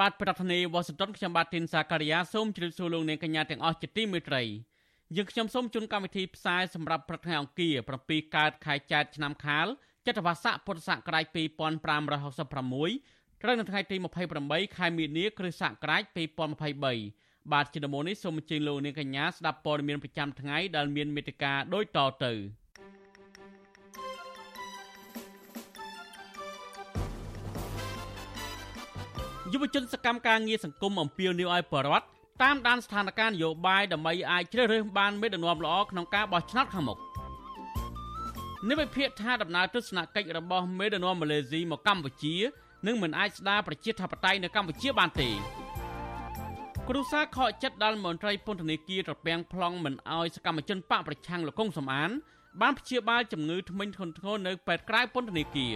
បាទប្រធានាទីវ៉ាស៊ីនតោនខ្ញុំបាទទីនសាការីយ៉ាសូមជម្រាបសួរលោកអ្នកកញ្ញាទាំងអស់ជាទីមេត្រីយើងខ្ញុំសូមជូនកម្មវិធីផ្សាយសម្រាប់ព្រឹកថ្ងៃអង្គារ7កើតខែចែកឆ្នាំខាលចត្វាស័កពុទ្ធសករាជ2566ត្រូវនៅថ្ងៃទី28ខែមីនាគ្រិស្តសករាជ2023បាទជាដំបូងនេះសូមអញ្ជើញលោកអ្នកកញ្ញាស្ដាប់ព័ត៌មានប្រចាំថ្ងៃដែលមានមេត្តាដូចតទៅ យុវជនសកម្មការងារសង្គមអំពាវនាវឲ្យបរដ្ឋតាមដានស្ថានភាពនយោបាយដើម្បីអាចជ្រើសរើសបានមេដឹកនាំល្អក្នុងការបោះឆ្នោតខាងមុខនេះវិភាគថាដំណើរទស្សនកិច្ចរបស់មេដឹកនាំម៉ាឡេស៊ីមកកម្ពុជានឹងមិនអាចស្ដារប្រជាធិបតេយ្យនៅកម្ពុជាបានទេគ្រូសាខកចិត្តដល់មន្ត្រីពន្ធនាគារត្រពាំង plong មិនអោយសកម្មជនបកប្រឆាំងលោកកុងសំអានបានព្យាបាលជំងឺធ្មេញធ្ងន់ធ្ងរនៅពេទ្យក្រៅពន្ធនាគារ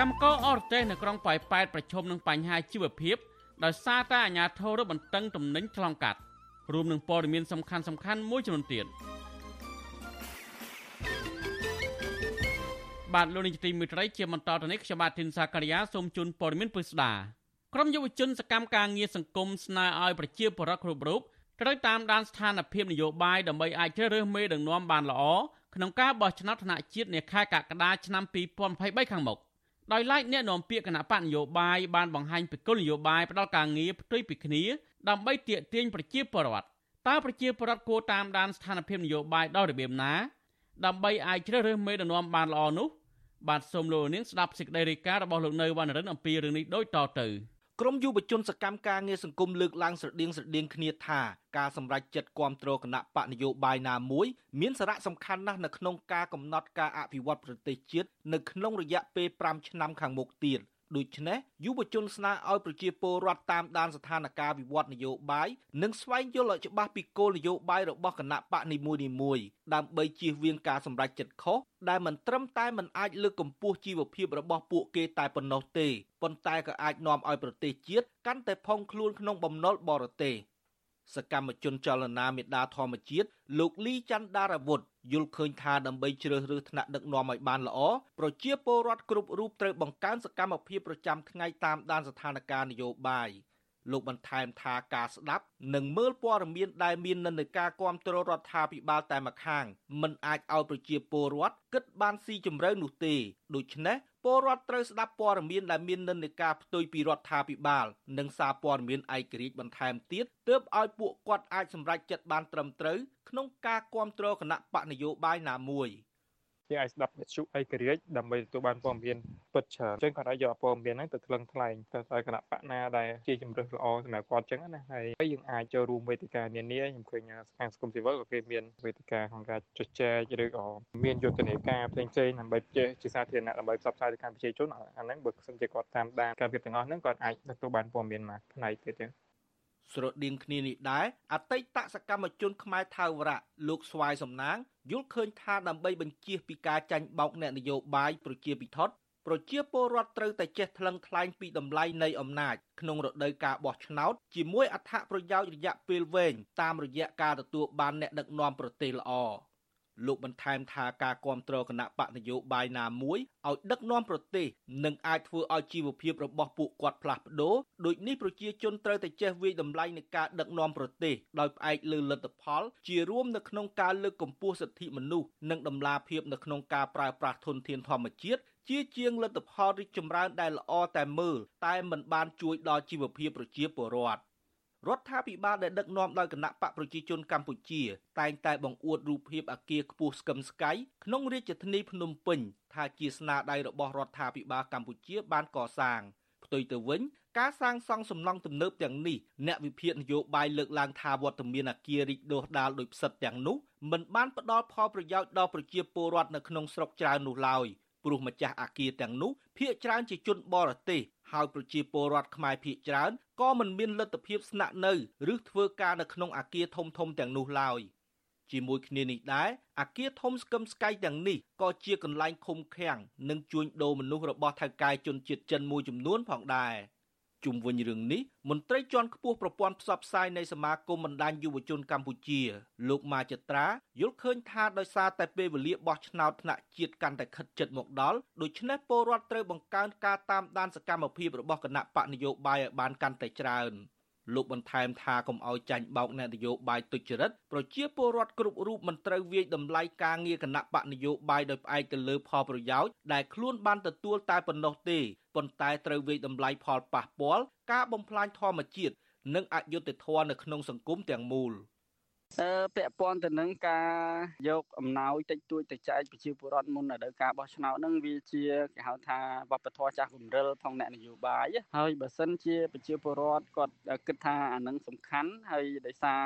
កម្មករអរទេសនៅក្រុងប៉ោយប៉ែតប្រឈមនឹងបញ្ហាជីវភាពដោយសារតែអាញាធររឹតបន្តឹងទំនិញឆ្លងកាត់រួមនឹងព័ត៌មានសំខាន់សំខាន់មួយចំនួនទៀតបាទលោកនាយកទីមេត្រីជាបន្តទៅនេះខ្ញុំបាទធីនសាការីយ៉ាសូមជូនព័ត៌មានពិស្ដាក្រុមយុវជនសកម្មការងារសង្គមស្នើឲ្យប្រជាពលរដ្ឋគ្រប់រូបត្រូវតាមដានស្ថានភាពនយោបាយដើម្បីអាចជ្រើសរើសមេដឹកនាំបានល្អក្នុងការបោះឆ្នោតថ្នាក់ជាតិនាខែកក្កដាឆ្នាំ2023ខាងមុខ ដោយឡែកអ្នកនាំពាក្យគណៈបកនយោបាយបានបង្ហាញពីគោលនយោបាយផ្ដាល់ការងារផ្ទុយពីគ្នាដើម្បីទាក់ទាញប្រជាពលរដ្ឋតើប្រជាពលរដ្ឋគួរតាមដានស្ថានភាពនយោបាយដោយរបៀបណាដើម្បីអាចជ្រើសរើសមេដឹកនាំបានល្អនោះបាទសូមលោកនាងស្ដាប់សេចក្តីរាយការណ៍របស់លោកនៅវណ្ណរិនអំពីរឿងនេះដូចតទៅ ក្រមយុវជនសកម្មការងារសង្គមលើកឡើងស្រដៀងស្រដៀងគ្នាថាការសម្រេចចិត្តគ្រប់គ្រងគណៈបកនយោបាយណាមួយមានសារៈសំខាន់ណាស់នៅក្នុងការកំណត់ការអភិវឌ្ឍប្រទេសជាតិនៅក្នុងរយៈពេល5ឆ្នាំខាងមុខទៀត ដូច្នេះយុវជនស្នើឲ្យប្រជាពលរដ្ឋតាមដានស្ថានភាពវិវត្តនយោបាយនិងស្វែងយល់ឲ្យច្បាស់ពីគោលនយោបាយរបស់គណៈបកនីមួយៗដើម្បីជៀសវាងការសម្រេចចិត្តខុសដែលមិនត្រឹមតែមិនអាចលើកកម្ពស់ជីវភាពរបស់ពួកគេតែប៉ុណ្ណោះទេប៉ុន្តែក៏អាចនាំឲ្យប្រទេសជាតិកាន់តែផុងខ្លួនក្នុងបំណុលបរទេស។សកម្មជនចលនាមេដាធម្មជាតិលោកលីច័ន្ទដារវុធ យល់ឃើញថាដើម្បីជ្រើសរើសថ្នាក់ដឹកនាំឲ្យបានល្អប្រជាពលរដ្ឋគ្រប់រូបត្រូវបង្កើនសកម្មភាពប្រចាំថ្ងៃតាមដានស្ថានភាពនយោបាយលោកបន្ថែមថាការស្ដាប់និងមើលព័ត៌មានដែលមាននិន្នាការគ្រប់គ្រងរដ្ឋាភិបាលតែម្ខាងមិនអាចឲ្យប្រជាពលរដ្ឋគិតបានស៊ីជម្រៅនោះទេដូច្នេះ ពលរដ្ឋត្រូវស្ដាប់ព័ត៌មានដែលមាននិន្នាការផ្ទុយពីរដ្ឋាភិបាល និងសារព័ត៌មានឯករាជ្យបន្ថែមទៀតទើបឲ្យពួកគាត់អាចសម្រេចចិត្តបានត្រឹមត្រូវក្នុងការគ្រប់គ្រងគណៈបកនយោបាយណាមួយ។ យើងអាចស្ដាប់វិទ្យុឯករាជ្យដើម្បីទទួលបានព័ត៌មានពិតច្រើនអញ្ចឹងគាត់អាចយកព័ត៌មានហ្នឹងទៅថ្លឹងថ្លែងទៅឲ្យគណៈបកណាដែលជាជំរឿសល្អសម្រាប់គាត់អញ្ចឹងណាហើយយើងអាចចូលរួមវេទិកានានាខ្ញុំឃើញខាងសង្គមស៊ីវិលក៏គេមានវេទិកាក្នុងការជជែកឬក៏មានយុទ្ធនាការផ្សេងផ្សេងដើម្បីជាសាធារណៈដើម្បីផ្សព្វផ្សាយទៅកាន់ប្រជាជនអាហ្នឹងបើសិនជាគាត់តាមដានការពិតទាំងអស់ហ្នឹងគាត់អាចទទួលបានព័ត៌មានមួយផ្នែកទៀតទេស្រដៀងគ្នានេះដែរអតីតសកម្មជនខ្មែរថាវរៈលោកស្វាយសំណាង យល់ឃើញថាដើម្បីបញ្ជៀសពីការចាញ់បោកអ្នកនយោបាយប្រជាពិធដ្ឋប្រជាពលរដ្ឋត្រូវតែចេះថ្លឹងថ្លែងពីតម្លៃនៃអំណាចក្នុងរដូវកាលបោះឆ្នោតជាមួយអត្ថប្រយោជន៍រយៈពេលវែងតាមរយៈការទទួលបានអ្នកដឹកនាំប្រទេសល្អ លោកបន្ថែមថាការគ្រប់គ្រងគណៈបកនយោបាយណាមួយឲ្យដឹកនាំប្រទេសនឹងអាចធ្វើឲ្យជីវភាពរបស់ពួកគាត់ផ្លាស់ប្ដូរដូចនេះប្រជាជនត្រូវតែចេះវិយតម្លៃនៃការដឹកនាំប្រទេសដោយផ្អែកលើលទ្ធផល ជារួមនៅក្នុងការលើកកម្ពស់សិទ្ធិមនុស្សនិងដំណាភាពនៅក្នុងការប្រើប្រាស់ធនធានធម្មជាតិជាជាងលទ្ធផលរីកចម្រើនដែលល្អតែមើលតែមិនបានជួយដល់ជីវភាពប្រជាពលរដ្ឋ រដ្ឋាភិបាលដែលដឹកនាំដោយគណៈបកប្រជាជនកម្ពុជា តែងតែបង្អួតរូបភាពអគារខ្ពស់ស្កឹមស្កៃក្នុងរាជធានីភ្នំពេញថាជាស្នាដៃរបស់រដ្ឋាភិបាលកម្ពុជាបានកសាងផ្ទុយទៅវិញការសាងសង់សំណង់ទំនើបទាំងនេះអ្នកវិភាគនយោបាយលើកឡើងថាវត្តមានអគាររីកដុះដាលដោយផ្សិតទាំងនោះមិនបានផ្ដល់ផលប្រយោជន៍ដល់ប្រជាពលរដ្ឋនៅក្នុងស្រុកច្រើននោះឡើយព្រោះម្ចាស់អគារទាំងនោះភាគច្រើនជាជនបរទេស ហហើយប្រជាពលរដ្ឋខ្មែរភៀសច្រើនក៏មិនមានលទ្ធភាពស្នាក់នៅឬធ្វើការនៅក្នុងអាគារធំៗទាំងនោះឡើយជាមួយគ្នានេះដែរអាគារធំស្កឹមស្កៃទាំងនេះក៏ជាកន្លែងឃុំឃាំងនិងជួញដូរមនុស្សរបស់ថៅកែជនជាតិចិនមួយចំនួនផងដែរ។ ជុំវិញរឿងនេះមន្ត្រីជាន់ខ្ពស់ប្រព័ន្ធផ្សព្វផ្សាយនៃសមាគមបណ្ដាញយុវជនកម្ពុជា លោកម៉ាចត្រាយល់ឃើញថាដោយសារតែពេលវេលាបោះឆ្នោតថ្នាក់ជាតិកាន់តែខិតជិតមកដល់ដូច្នេះពលរដ្ឋត្រូវបង្កើនការតាមដានសកម្មភាពរបស់គណៈបកនយោបាយឲ្យបានកាន់តែច្រើន លោកបន្ថែមថាកុំឲ្យចាញ់បោកអ្នកនយោបាយទុច្ចរិតប្រជាពលរដ្ឋគ្រប់រូបមិនត្រូវវាយតម្លៃការងារគណៈបកនយោបាយដោយផ្អែកទៅលើផលប្រយោជន៍ដែលខ្លួនបានទទួលតែប៉ុណ្ណោះទេប៉ុន្តែត្រូវវាយតម្លៃផលប៉ះពាល់ការបំផ្លាញធម្មជាតិនិងអយុត្តិធម៌នៅក្នុងសង្គមទាំងមូល។ អឺពាក់ព័ន្ធទៅនឹងការយកអំណោយតិចតួចទៅចែកប្រជាពលរដ្ឋមុនរដូវកាលបោះឆ្នោតហ្នឹងវាជាគេហៅថាវប្បធម៌ចាស់គំរិលផងអ្នកនយោបាយហើយបើសិនជាប្រជាពលរដ្ឋគាត់គិតថាអានឹងសំខាន់ហើយដោយសារ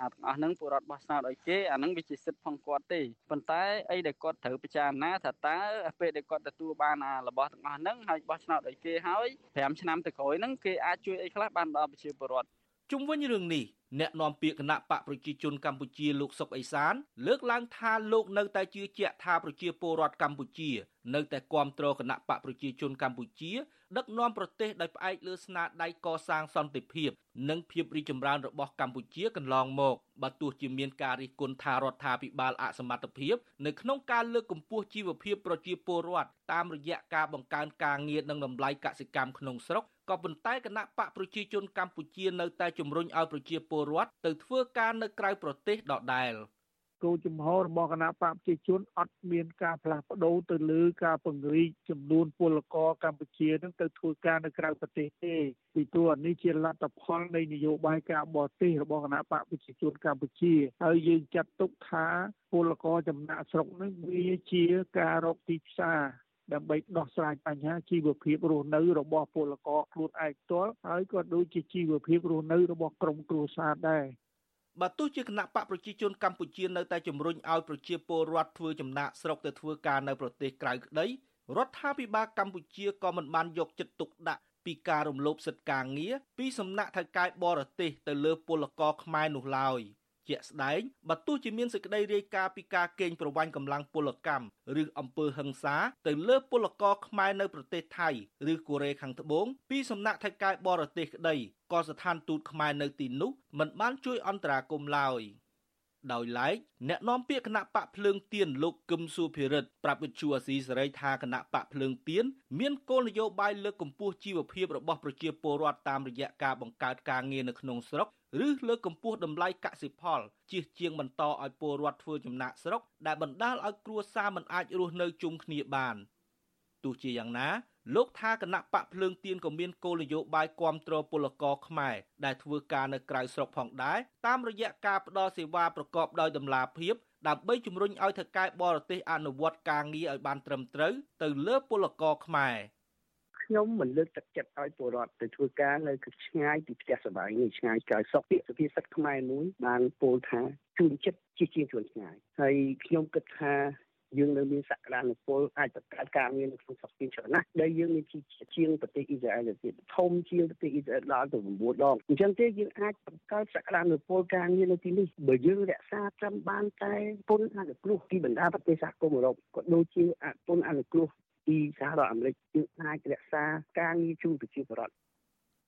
អាទាំងអស់ហ្នឹងពលរដ្ឋបោះឆ្នោតឲ្យគេអាហ្នឹងវាជាសិទ្ធិផងគាត់ទេប៉ុន្តែអីដែលគាត់ត្រូវពិចារណាថាតើពេលដែលគាត់ទទួលបានអារបស់ទាំងអស់ហ្នឹងហើយបោះឆ្នោតឲ្យគេហើយ5ឆ្នាំទៅក្រោយហ្នឹងគេអាចជួយអីខ្លះបានដល់ប្រជាពលរដ្ឋ ជុំវិញរឿងនេះអ្នកនាំពាក្យគណៈបកប្រជាជនកម្ពុជាលោកសុកអេសាន លើកឡើងថាលោកនៅតែជឿជាក់ថាប្រជាពលរដ្ឋកម្ពុជា នៅតែគ្រប់គ្រងគណៈបកប្រជាជនកម្ពុជា ដឹកនាំប្រទេសដោយផ្អែកលើស្នាដៃកសាងសន្តិភាព និងភាពរីកចម្រើនរបស់កម្ពុជាកន្លងមកបើទោះជាមានការរិះគន់ថារដ្ឋាភិបាលអសមត្ថភាពនៅក្នុងការលើកកម្ពស់ជីវភាពប្រជាពលរដ្ឋតាមរយៈការបង្កើនការងារនិងតម្លៃកសិកម្មក្នុងស្រុក ក៏ប៉ុន្តែគណៈបកប្រជាជនកម្ពុជានៅតែជំរុញឲ្យប្រជាពលរដ្ឋទៅធ្វើការនៅក្រៅប្រទេសដដែលគោលជំហររបស់គណៈបកប្រជាជនអត់មានការផ្លាស់ប្ដូរទៅលើការពង្រីកចំនួនពលករកម្ពុជានឹងទៅធ្វើការនៅក្រៅប្រទេសទេពីព្រោះនេះជាលទ្ធផលនៃនយោបាយការបរទេសរបស់គណៈបកប្រជាជនកម្ពុជាហើយយើងចាត់ទុកថាពលករចំណាក់ស្រុកនឹងវាជាការរកទីផ្សារ ដើម្បីដោះស្រាយបញ្ហាជីវភាពរស់នៅរបស់ពលករខ្លួនឯងផ្ទាល់ហើយក៏ដូចជាជីវភាពរស់នៅរបស់ក្រុមគ្រួសារដែរបើទោះជាគណៈបកប្រជាជនកម្ពុជានៅតែជំរុញឲ្យប្រជាពលរដ្ឋធ្វើចំណាកស្រុកទៅធ្វើការនៅប្រទេសក្រៅក្តីរដ្ឋាភិបាលកម្ពុជាក៏មិនបានយកចិត្តទុកដាក់ពីការរំលោភសិទ្ធិការងារពីសំណាក់ថៅកែបរទេសទៅលើពលករខ្មែរនោះឡើយ។ ជាក់ស្ដែងបើទោះជាមានសេចក្តីរាយការណ៍ពីការកេងប្រវ័ញ្ចកម្លាំងពលកម្មឬអំពើហិង្សាទៅលើពលករខ្មែរនៅប្រទេសថៃឬកូរ៉េខាងត្បូងពីសំណាក់ថៃកែបរទេសក្តីក៏ស្ថានទូតខ្មែរនៅទីនោះមិនបានជួយអន្តរាគមន៍ឡើយដោយឡែកអ្នកនាំពាក្យគណៈបកភ្លើងទៀនលោកកឹមសុភិរិទ្ធប្រាប់វិទ្យុអាស៊ីសេរីថាគណៈបកភ្លើងទៀនមានគោលនយោបាយលើកកម្ពស់ជីវភាពរបស់ប្រជាពលរដ្ឋតាមរយៈការបង្កើតការងារនៅក្នុងស្រុក ឬលើកកម្ពស់តម្លៃកសិផលជៀសជាងបន្តឲ្យពលរដ្ឋធ្វើចំណាក់ស្រុកដែលបណ្ដាលឲ្យគ្រួសារមិនអាចរស់នៅជុំគ្នាបានទោះជាយ៉ាងណាលោកថាគណៈបកភ្លើងទៀនក៏មានគោលនយោបាយគ្រប់គ្រងពលករខ្មែរដែលធ្វើការនៅក្រៅស្រុកផងដែរតាមរយៈការផ្តល់សេវាប្រកបដោយតម្លាភាពដើម្បីជំរុញឲ្យថៅកែបរទេសអនុវត្តការងារឲ្យបានត្រឹមត្រូវទៅលើពលករខ្មែរ។ ខ្ញុំមិនលើកទឹកចិត្តឲ្យពលរដ្ឋទៅធ្វើការនៅឆ្ងាយពីផ្ទះសបាយនេះឆ្ងាយក្រៅសុខពាក្យសុភាសិតខ្មែរមួយបានពោលថាជួនចិត្តជាជាងជួនឆ្ងាយហើយខ្ញុំគិតថាយើងនៅមានសក្តានុពលអាចបង្កើតការងារនៅក្នុងស្រុកជាច្រើនណាស់ដែលយើងមានជាជាងប្រទេសអ៊ីស្រាអែលទៀតធំជាងប្រទេសអ៊ីស្រាអែលដល់ទៅ9ដងអញ្ចឹងទេយើងអាចបង្កើតសក្តានុពលការងារនៅទីនេះបើយើងរក្សាត្រឹមបានតែពុនអនុគ្រោះពីបណ្ដាប្រទេសសហគមន៍អឺរ៉ុបក៏ដូចជាពុនអនុគ្រោះ ពីសហរដ្ឋអាមេរិកគឺអាចរក្សាការងារជូនប្រជាពលរដ្ឋ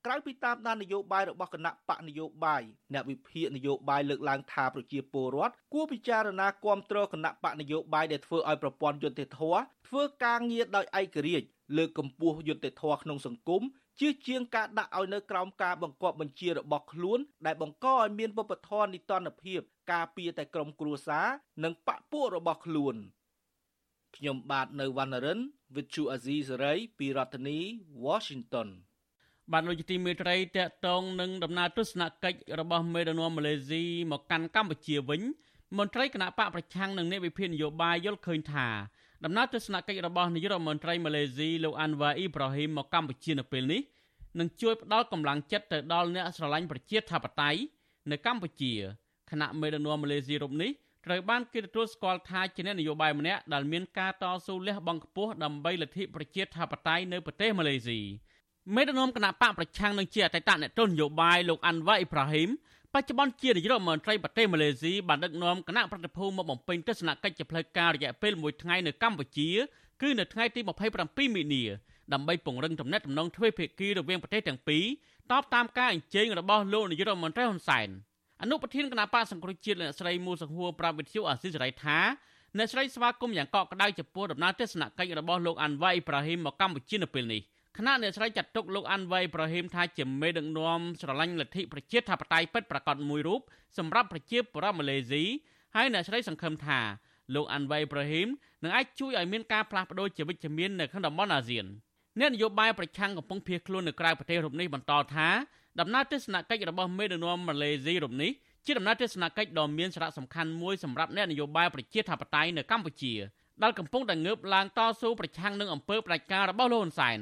ក្រៅពីតាមដាននយោបាយរបស់គណៈបកនយោបាយអ្នកវិភាគនយោបាយលើកឡើងថាប្រជាពលរដ្ឋគួរពិចារណាគ្រប់គ្រងគណៈបកនយោបាយដែលធ្វើឲ្យប្រព័ន្ធយុត្តិធម៌ធ្វើការងារដោយឯករាជ្យលើកកម្ពស់យុត្តិធម៌ក្នុងសង្គមជាជាងការដាក់ឲ្យនៅក្រោមការបង្គាប់បញ្ជារបស់ខ្លួន ដែលបង្កឲ្យមានវប្បធម៌នីតិរដ្ឋភាពការពារតែក្រុមគ្រួសារនិងបពពួករបស់ខ្លួន ខ្ញុំបាទនៅវណ្ណរិន with Chu Azizi Saray ពីរដ្ឋធានី Washington បានលោកទីមេត្រីតកតងនឹងដំណើរទស្សនកិច្ចរបស់មេដឹកនាំម៉ាឡេស៊ីមកកាន់កម្ពុជាវិញមន្ត្រីគណៈបកប្រឆាំងនិងអ្នកវិភាគនយោបាយយល់ឃើញថាដំណើរទស្សនកិច្ចរបស់នាយករដ្ឋមន្ត្រីម៉ាឡេស៊ីលោកអាន់វ៉ាអ៊ីប្រាហ៊ីមមកកម្ពុជានៅពេលនេះនឹងជួយផ្ដល់កម្លាំងចិត្តទៅដល់អ្នកស្រឡាញ់ប្រជាធិបតេយ្យនៅកម្ពុជាគណៈមេដឹកនាំម៉ាឡេស៊ីរូបនេះ ត្រូវបានគេទទួលស្គាល់ថាជាអ្នកនយោបាយម្នាក់ដែលមានការតស៊ូលះបង់ខ្ពស់ដើម្បីលទ្ធិប្រជាធិបតេយ្យនៅប្រទេសម៉ាឡេស៊ីមេដឹកនាំគណៈបកប្រឆាំងនឹងជាអតីតអ្នកទស្សនយោបាយលោកអាន់វ៉ាអ៊ីប្រាហ៊ីមបច្ចុប្បន្នជានាយករដ្ឋមន្ត្រីប្រទេសម៉ាឡេស៊ីបានដឹកនាំគណៈប្រតិភូមកបំពេញទស្សនកិច្ចជាផ្លូវការរយៈពេល1ថ្ងៃនៅកម្ពុជាគឺនៅថ្ងៃទី27មីនាដើម្បីពង្រឹងទំនាក់ទំនងទ្វេភាគីរវាងប្រទេសទាំងពីរតបតាមការអញ្ជើញរបស់លោកនាយករដ្ឋមន្ត្រីហ៊ុនសែន អនុប្រធានគណៈបកសង្គ្រោះជាតិលោកស្រីមូសង្ហួរប្រាប់វិទ្យុអាស៊ីសេរីថាអ្នកស្រីស្វាគមន៍យ៉ាងកក់ក្ដៅចំពោះដំណើរទស្សនកិច្ចរបស់លោកអាន់វ៉ៃអ៊ីប្រាហ៊ីមមកកម្ពុជានៅពេលនេះគណៈអ្នកស្រីចាត់ទុកលោកអាន់វ៉ៃអ៊ីប្រាហ៊ីមថាជាមេដឹកនាំស្រឡាញ់លទ្ធិប្រជាធិបតេយ្យពិតប្រាកដមួយរូបសម្រាប់ប្រជាពលរដ្ឋម៉ាឡេស៊ីហើយអ្នកស្រីសង្ឃឹមថាលោកអាន់វ៉ៃអ៊ីប្រាហ៊ីមនឹងអាចជួយឲ្យមានការផ្លាស់ប្ដូរជាវិជ្ជមាននៅក្នុងតំបន់អាស៊ានអ្នកនយោបាយប្រឆាំងកំពុងភៀសខ្លួននៅក្រៅប្រទេសរូបនេះបន្តថា ដំណើរទស្សនកិច្ចរបស់មេដឹកនាំម៉ាឡេស៊ីរូបនេះជាដំណើរទស្សនកិច្ចដ៏មានសារៈសំខាន់មួយសម្រាប់អ្នកនយោបាយប្រជាធិបតេយ្យនៅកម្ពុជាដែលកំពុងតែងើបឡើងតស៊ូប្រឆាំងនឹងអំពើផ្ដាច់ការរបស់លោកហ៊ុនសែន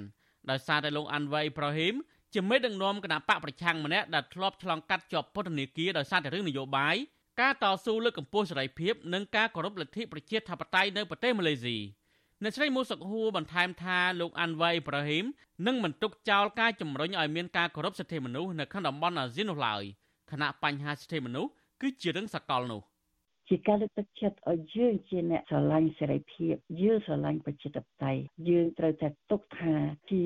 ដោយសារតែលោកអាន់វ៉ៃប្រហ៊ីមជាមេដឹកនាំគណៈបកប្រឆាំងម្នាក់ដែលធ្លាប់ឆ្លងកាត់ជាប់ពន្ធនាគារដោយសារតែរឿងនយោបាយការតស៊ូលើកកម្ពស់សេរីភាពនិងការគោរពលទ្ធិប្រជាធិបតេយ្យនៅប្រទេសម៉ាឡេស៊ី អ្នកស្រីមូសុកហួរបន្ថែមថាលោកអាន់វ៉ៃប្រហ៊ីមនឹងមិនទុកចោលការជំរុញឲ្យមានការគោរពសិទ្ធិមនុស្សនៅក្នុងតំបន់អាស៊ាននោះឡើយគណៈបញ្ហាសិទ្ធិមនុស្សគឺជារឿងសកលនោះជាការលើកទឹកចិត្តឲ្យយើងជាអ្នកស្រឡាញ់សេរីភាពយើងស្រឡាញ់ប្រជាធិបតេយ្យយើងត្រូវតែទុកថាជា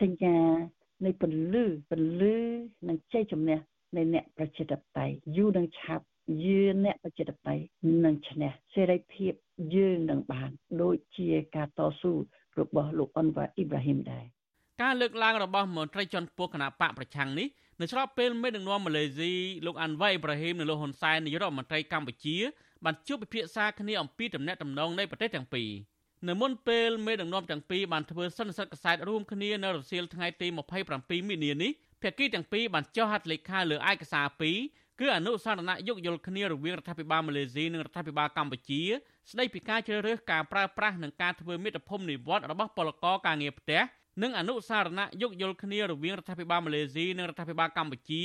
សញ្ញានៃពន្លឺពន្លឺនិងជ័យជំនះនៃអ្នកប្រជាធិបតេយ្យយូរនឹងឆាប់យើងអ្នកប្រជាធិបតេយ្យនឹងឈ្នះសេរីភាព យើងនឹងបានដូចជាការតស៊ូរបស់លោកអនវ៉ាអ៊ីប្រាហ៊ីមដែរការលើកឡើងរបស់មន្ត្រីជាន់ខ្ពស់គណៈបកប្រឆាំងនេះនៅស្របពេលមេដឹកនាំម៉ាឡេស៊ីលោកអាន់វ៉ៃអ៊ីប្រាហ៊ីមនិងលោកហ៊ុនសែននាយករដ្ឋមន្ត្រីកម្ពុជាបានជួបពិភាក្សាគ្នាអំពីទំនាក់ទំនងនៃប្រទេសទាំងពីរនៅមុនពេលមេដឹកនាំទាំងពីរបានធ្វើសន្និសីទកសែតរួមគ្នានៅរសៀលថ្ងៃទី27មីនានេះភាគីទាំងពីរបានចុះហត្ថលេខាលើឯកសារពីរ គឺអនុសារណៈយោគយល់គ្នារវាងរដ្ឋាភិបាលម៉ាឡេស៊ីនិងរដ្ឋាភិបាលកម្ពុជា ស្ដីពីការជ្រើសរើសការប្រើប្រាស់និងការធ្វើមេត្តាភូមិនិវត្តរបស់ពលករការងារផ្ទះនិងអនុសារណៈយោគយល់គ្នារវាងរដ្ឋាភិបាលម៉ាឡេស៊ីនិងរដ្ឋាភិបាលកម្ពុជា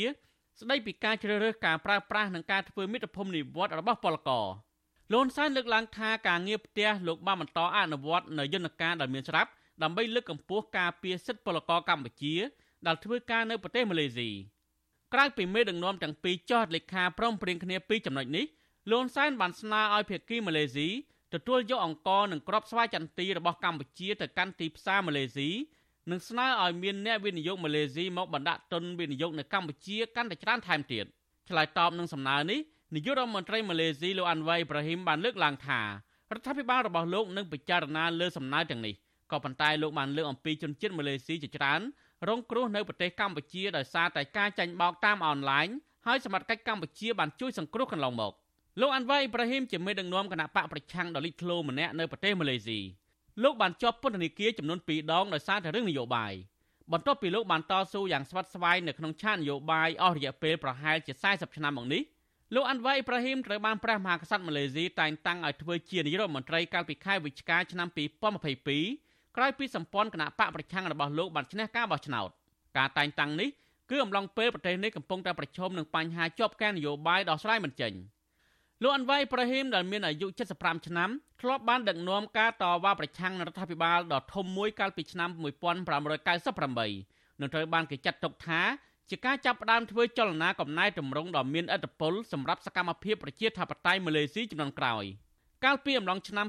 ស្ដីពីការជ្រើសរើសការប្រើប្រាស់និងការធ្វើមេត្តាភូមិនិវត្តរបស់ពលករលន់សែនលើកឡើងថាការងារផ្ទះលោកបានបន្តអនុវត្តនៅយន្តការដែលមានស្រាប់ដើម្បីលើកកម្ពស់ការពារសិទ្ធិពលករកម្ពុជាដែលធ្វើការនៅប្រទេសម៉ាឡេស៊ី ក្រៅពីមេដឹកនាំទាំងពីរចោះលេខាព្រមព្រៀងគ្នាពីចំណុចនេះលន់សែនបានស្នើឲ្យភាគីម៉ាឡេស៊ីទទួលយកអង្គនិងក្របស្វាយចន្ទីរបស់កម្ពុជាទៅកាន់ទីផ្សារម៉ាឡេស៊ីនិងស្នើឲ្យមានអ្នកវិនិយោគម៉ាឡេស៊ីមកបណ្ដាក់ទុនវិនិយោគនៅកម្ពុជាកាន់តែច្រើនថែមទៀតឆ្លើយតបនឹងសំណើនេះនាយករដ្ឋមន្ត្រីម៉ាឡេស៊ីលោកអាន់វ៉ៃអ៊ីប្រាហ៊ីមបានលើកឡើងថារដ្ឋាភិបាលរបស់លោកនឹងពិចារណាលើសំណើទាំងនេះក៏ប៉ុន្តែលោកបានលើកអំពីជនជាតិម៉ាឡេស៊ីជាច្រើន រងគ្រោះនៅប្រទេសកម្ពុជាដោយសារតែការចាញ់បោកតាមអនឡាញហើយសមត្ថកិច្ចកម្ពុជាបានជួយសង្គ្រោះកន្លងមកលោកអាន់វ៉ៃអ៊ីប្រាហ៊ីមជាមេដឹកនាំគណៈបកប្រឆាំងដ៏លេចធ្លោម្នាក់នៅប្រទេសម៉ាឡេស៊ីលោកបានជាប់ពន្ធនាគារចំនួន2ដងដោយសារតែរឿងនយោបាយបន្ទាប់ពីលោកបានតស៊ូយ៉ាងស្វិតស្វាញនៅក្នុងឆាកនយោបាយអស់រយៈពេលប្រហែលជា40ឆ្នាំមកនេះលោកអាន់វ៉ៃអ៊ីប្រាហ៊ីមត្រូវបានព្រះមហាក្សត្រម៉ាឡេស៊ីតែងតាំងឲ្យធ្វើជានាយករដ្ឋមន្ត្រីកាលពីខែវិច្ឆិកាឆ្នាំ2022 ក្រោយពីសម្ព័ន្ធគណៈបកប្រឆាំងរបស់លោកបានឈ្នះការបោះឆ្នោតការតែងតាំងនេះគឺអំឡុងពេលប្រទេសនេះកំពុងតែប្រឈមនឹងបញ្ហាជាប់ការនយោបាយដោះស្រាយមិនចេញ។លោកអាន់វ៉ៃប្រហ៊ីមដែលមានអាយុ75ឆ្នាំធ្លាប់បានដឹកនាំការតវ៉ាប្រឆាំងរដ្ឋាភិបាលដ៏ធំមួយកាលពីឆ្នាំ1598នឹងត្រូវបានគេចាត់ទុកថាជាការចាប់ផ្ដើមធ្វើចលនាកំណែតម្រង់ដ៏មានឥទ្ធិពលសម្រាប់សកម្មភាពប្រជាធិបតេយ្យម៉ាឡេស៊ីចំនួនក្រោយកាលពីអំឡុងឆ្នាំ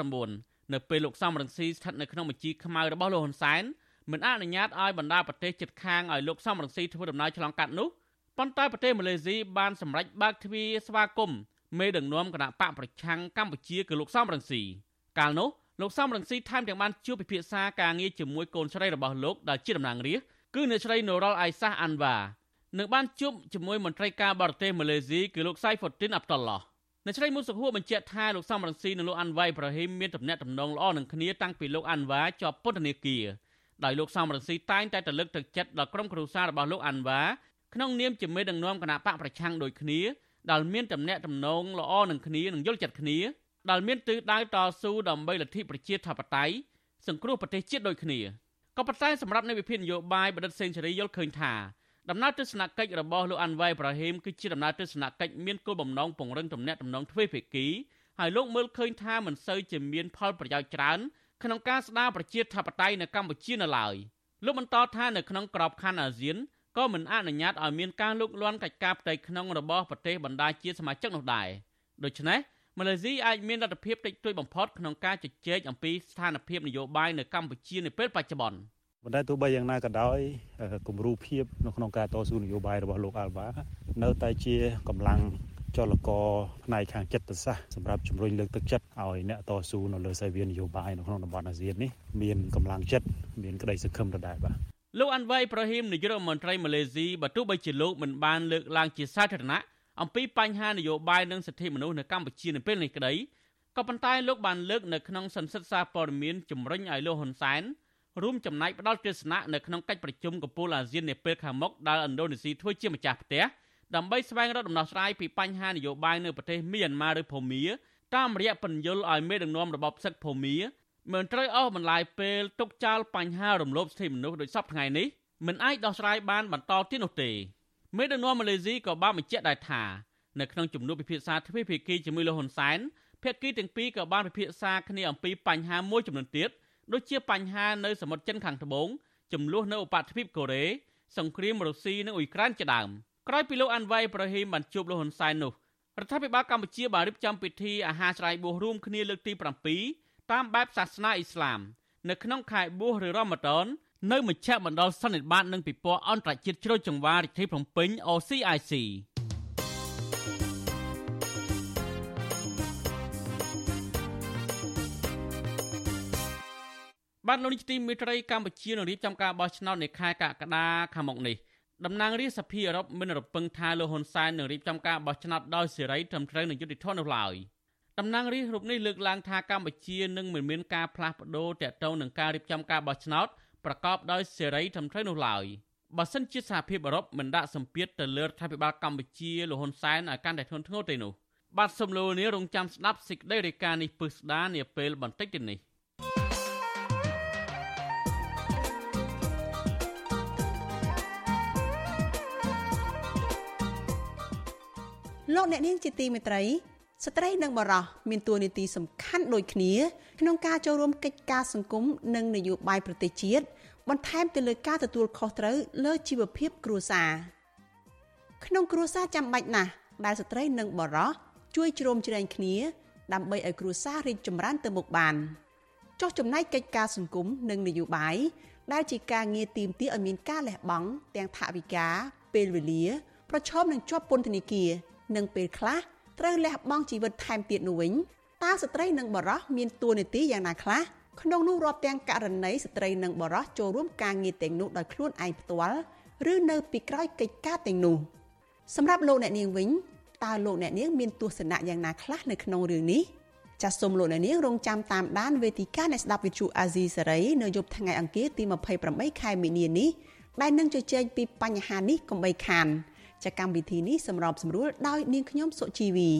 2019 នៅពេលលោកសំរងស៊ីស្ថិតនៅក្នុងបញ្ជីខ្មៅរបស់លោកហ៊ុនសែនមិនអនុញ្ញាតឲ្យបណ្ដាប្រទេសជិតខាងឲ្យលោកសំរងស៊ីធ្វើដំណើរឆ្លងកាត់នោះប៉ុន្តែប្រទេសម៉ាឡេស៊ីបានសម្រេចបើកទ្វារស្វាគមន៍មេដឹកនាំគណៈបកប្រឆាំងកម្ពុជាគឺលោកសំរងស៊ីកាលនោះលោកសំរងស៊ីថែមទាំងបានជួបពិភាក្សាការងារជាមួយកូនស្រីរបស់លោកដែលជាតំណាងរាស្ត្រគឺអ្នកស្រីនូរ៉ុលអៃសាសអាន់វ៉ានិងបានជួបជាមួយមន្ត្រីការបរទេសម៉ាឡេស៊ីគឺលោកសៃហ្វូទីនអាប់តុលឡោះ អ្នកស្រីមូសុខួរបញ្ជាក់ថាលោកសំរងស៊ីនិងលោកអាន់វ៉ៃប្រហ៊ីមមានទំនាក់ទំនងល្អនឹងគ្នាតាំងពីលោកអាន់វ៉ាជាប់ពន្ធនាគារដោយលោកសំរងស៊ីតែងតែទៅលើកទឹកចិត្តដល់ក្រុមគ្រួសាររបស់លោកអាន់វ៉ាក្នុងនាមជាមេដឹកនាំគណៈបកប្រឆាំងដូចគ្នាដែលមានទំនាក់ទំនងល្អនឹងគ្នានិងយល់ចិត្តគ្នាដែលមានទិសដៅតស៊ូដើម្បីលទ្ធិប្រជាធិបតេយ្យសង្គ្រោះប្រទេសជាតិដូចគ្នាក៏ប៉ុន្តែសម្រាប់នៃវិភាគនយោបាយបណ្ឌិតសេនស៊ូរីយល់ឃើញថា ដំណើរទស្សនកិច្ចរបស់លោកអាន់វ៉ៃប្រាហ៊ីមគឺជាដំណើរទស្សនកិច្ចមានគោលបំណងពង្រឹងទំនាក់ទំនងទ្វេភាគីហើយលោកមើលឃើញថាមិនសូវជាមានផលប្រយោជន៍ច្រើនក្នុងការស្ដារប្រជាធិបតេយ្យនៅកម្ពុជានៅឡើយលោកបន្តថានៅក្នុងក្របខ័ណ្ឌអាស៊ានក៏មិនអនុញ្ញាតឲ្យមានការលូកលាន់កិច្ចការផ្ទៃក្នុងរបស់ប្រទេសបណ្ដាជាសមាជិកនោះដែរដូច្នេះម៉ាឡេស៊ីអាចមានលទ្ធភាពតិចតួចបំផុតក្នុងការជជែកអំពីស្ថានភាពនយោបាយនៅកម្ពុជានាពេលបច្ចុប្បន្ន ប៉ុន្តែទោះបីយ៉ាងណាក៏ដោយគំរូភាពនៅក្នុងការតស៊ូនយោបាយរបស់លោកអាល់វ៉ានៅតែជាកម្លាំងចលករផ្នែកខាងចិត្តសាស្ត្រសម្រាប់ជំរុញលើកទឹកចិត្តឲ្យអ្នកតស៊ូនៅលើសាវៀននយោបាយនៅក្នុងតំបន់អាស៊ាននេះមានកម្លាំងចិត្តមានក្តីសង្ឃឹមដដែលបាទលោកអាន់វ៉ៃប្រហ៊ីមនាយករដ្ឋមន្ត្រីម៉ាឡេស៊ីបើទោះបីជាលោកមិនបានលើកឡើងជាសាធារណៈអំពីបញ្ហានយោបាយនិងសិទ្ធិមនុស្សនៅកម្ពុជានៅពេលនេះក្តីក៏ប៉ុន្តែលោកបានលើកនៅក្នុងសន្និសីទសារព័ត៌មានជំរុញឲ្យលោកហ៊ុនសែន រួមចំណែកផ្ដល់ទស្សនៈនៅក្នុងកិច្ចប្រជុំកំពូលអាស៊ាននាពេលខាងមុខដែលឥណ្ឌូនេស៊ីធ្វើជាម្ចាស់ផ្ទះដើម្បីស្វែងរកដំណោះស្រាយពីបញ្ហានយោបាយនៅប្រទេសមីយ៉ាន់ម៉ាឬភូមាតាមរយៈពន្យល់ឲ្យមេដឹកនាំរបបផ្សិតភូមាមិនត្រូវអស់បន្លាយពេលទុកចោលបញ្ហារំលោភសិទ្ធិមនុស្សដោយសពថ្ងៃនេះមិនអាចដោះស្រាយបានបន្តទៀតនោះទេមេដឹកនាំម៉ាឡេស៊ីក៏បានបញ្ជាក់ដែរថានៅក្នុងជំនួបពិភាក្សាទ្វេភាគីជាមួយលោកហ៊ុនសែនភាគីទាំងពីរក៏បានពិភាក្សាគ្នាអំពីបញ្ហាមួយចំនួនទៀត ដូចជាបញ្ហានៅសមុទ្រចិនខាងត្បូងចំនួននៅឧបទ្វីបកូរ៉េសង្គ្រាមរុស្ស៊ីនិងអ៊ុយក្រែនជាដើមក្រោយពីលោកអាន់វ៉ៃប្រហ៊ីមបានជួបលោកហ៊ុនសែននោះរដ្ឋាភិបាលកម្ពុជាបានរៀបចំពិធីអាហារច្រៃបួសរួមគ្នាលើកទី7តាមបែបសាសនាអ៊ីស្លាមនៅក្នុងខែបួសឬរ៉ម៉ាដននៅមជ្ឈមណ្ឌលសន្និបាតនិងពិព័រណ៍អន្តរជាតិជ្រោយចង្វាររាជធានីភ្នំពេញ OCIC បានលោកនាយកទីមេត្រីកម្ពុជានឹងរៀបចំការបោះឆ្នោតនៅខែកក្កដាខាងមុខនេះតំណាងរាជសភាអឺរ៉ុបមិនរំពឹងថាលោកហ៊ុនសែននឹងរៀបចំការបោះឆ្នោតដោយសេរីត្រឹមត្រូវនិងយុត្តិធម៌នោះឡើយតំណាងរាជរូបនេះលើកឡើងថាកម្ពុជានឹងមិនមានការផ្លាស់ប្ដូរទាក់ទងនឹងការរៀបចំការបោះឆ្នោតប្រកបដោយសេរីត្រឹមត្រូវនោះឡើយបើសិនជាសហភាពអឺរ៉ុបមិនដាក់សម្ពាធទៅលើរដ្ឋាភិបាលកម្ពុជាលោកហ៊ុនសែនឲ្យកាន់តែធ្ងន់ធ្ងរទេនោះបាទសំលូនីរងចាំស្ដាប់សេចក្តីរាយការណ៍នេះពឹស្ដានាពេលបន្តិចទៀតនេះ លោកអ្នកនាងជាទីមេត្រីស្ត្រីនិងបរោះមានតួនាទីសំខាន់ដូចគ្នាក្នុងការចូលរួមកិច្ចការសង្គមនិងនយោបាយប្រទេសជាតិបន្ថែមទៅលើការទទួលខុសត្រូវលើជីវភាពគ្រួសារក្នុងគ្រួសារចាំបាច់ណាស់ដែលស្ត្រីនិងបរោះជួយជ្រោមជ្រែងគ្នា ដើម្បីឲ្យគ្រួសាររីកចម្រើនទៅមុខបានចុះចំណែកកិច្ចការសង្គមនិងនយោបាយដែលជាការងារទីមទាឲ្យមានការលះបង់ទាំងថវិកាពេលវេលា ប្រឈមនឹងជាប់ពន្ធនាគារ និងពេលខ្លះត្រូវលះបង់ជីវិតថែមទៀតនោះវិញតើស្ត្រីនិងបរោះមានតួនាទីយ៉ាងណាខ្លះក្នុងនោះរាប់ទាំងករណីស្ត្រីនិងបរោះចូលរួមការងារទាំងនោះដោយខ្លួនឯងផ្ទាល់ឬនៅពីក្រោយកិច្ចការទាំងនោះសម្រាប់លោកអ្នកនាងវិញតើលោកអ្នកនាងមានទស្សនៈយ៉ាងណាខ្លះនៅក្នុងរឿងនេះចាសសូមលោកអ្នកនាងរងចាំតាមដានវេទិកានៃស្ដាប់វិទ្យុអាស៊ីសេរីនៅយប់ថ្ងៃអង្គារទី28ខែមីនានេះដែលនឹងជជែកពីបញ្ហានេះកុំបីខាន ចាកម្មវិធីនេះសម្របសម្រួលដោយនាងខ្ញុំសុជីវី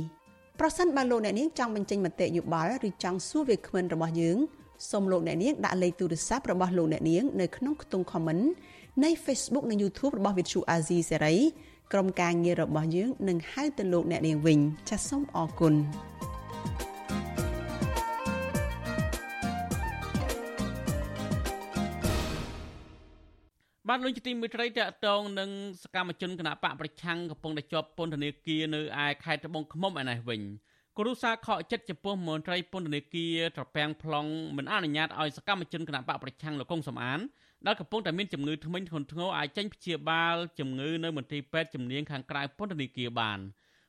ប្រសិនបើលោកអ្នកនាងចង់បញ្ចេញមតិយោបល់ឬចង់សួរវាគ្មិនរបស់យើងសូមលោកអ្នកនាងដាក់លេខទូរស័ព្ទរបស់លោកអ្នកនាងនៅក្នុងខ្ទង់ comment នៃ Facebook និង YouTube របស់ Vithu Azizi Serai ក្រុមការងាររបស់យើងនឹងហៅទៅលោកអ្នកនាងវិញចាសសូមអរគុណ បានលោកជាទីមេត្រីតកតងនឹងសកម្មជនគណៈបកប្រឆាំងកំពុងតែជាប់ពន្ធនាគារនៅឯខេត្តត្បូងឃ្មុំឯនេះវិញគ្រូសាខកចិត្តចំពោះមន្ត្រីពន្ធនាគារត្រពាំង plong មិនអនុញ្ញាតឲ្យសកម្មជនគណៈបកប្រឆាំងលោកកុងសំអានដែលកំពុងតែមានជំងឺធ្មេញធ្ងន់ធ្ងរអាចចេញព្យាបាលជំងឺនៅមន្ទីរពេទ្យជំនាញខាងក្រៅពន្ធនាគារបាន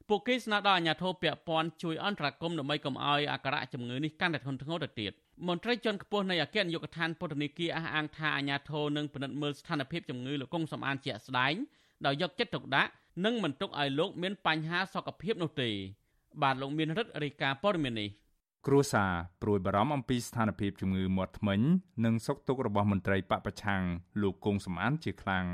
ពួកគេស្នើដល់អាជ្ញាធរពាក់ព័ន្ធជួយអន្តរាគមន៍ដើម្បីកុំឲ្យអាការៈជំងឺនេះកាន់តែធ្ងន់ធ្ងរទៅទៀត មន្ត្រីជាន់ខ្ពស់នៃអគ្គនាយកដ្ឋានពន្ធនាគារអះអាងថាអាជ្ញាធរនឹងពិនិត្យមើលស្ថានភាពជំងឺលោកកុងសំអានជាក់ស្ដែងដោយយកចិត្តទុកដាក់និងមិនទុកឲ្យលោកមានបញ្ហាសុខភាពនោះទេ បាទលោកមានរិទ្ធរាយការណ៍ព័ត៌មាននេះគ្រួសារព្រួយបារម្ភអំពីស្ថានភាពជំងឺមាត់ធ្មេញនិងសុខទុក្ខរបស់មន្ត្រីបពប្រឆាំងលោកគង់សំអានជាខ្លាំង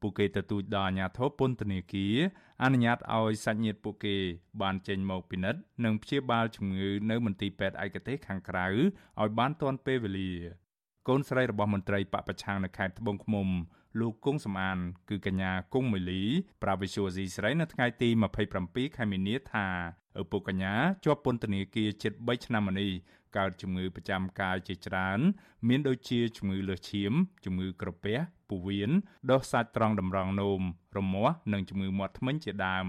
ពួកគេទទូចដល់អាជ្ញាធរពន្ធនាគារអនុញ្ញាតឲ្យសាច់ញាតិពួកគេ បានចេញមកពិនិត្យនិងព្យាបាលជំងឺនៅមន្ទីរពេទ្យឯកទេសខាងក្រៅឲ្យបានទាន់ពេលវេលា កូនស្រីរបស់មន្ត្រីបពប្រឆាំងនៅខេត្តត្បូងឃ្មុំលោកគង់សំអាន គឺកញ្ញាគង់មួយលី ប្រាវិសុយស៊ីស្រីនៅថ្ងៃទី27ខែមីនាថាឪពុកកញ្ញាជាប់ពន្ធនាគារជិត3ឆ្នាំមកនេះ កើតជំងឺប្រចាំកាយជាច្រើន មានដូចជាជំងឺលើសឈាមជំងឺក្រពះពោះវៀនដុសសាច់ត្រង់តម្រង់នោមរមាស់និងជំងឺមាត់ធ្មេញជាដើម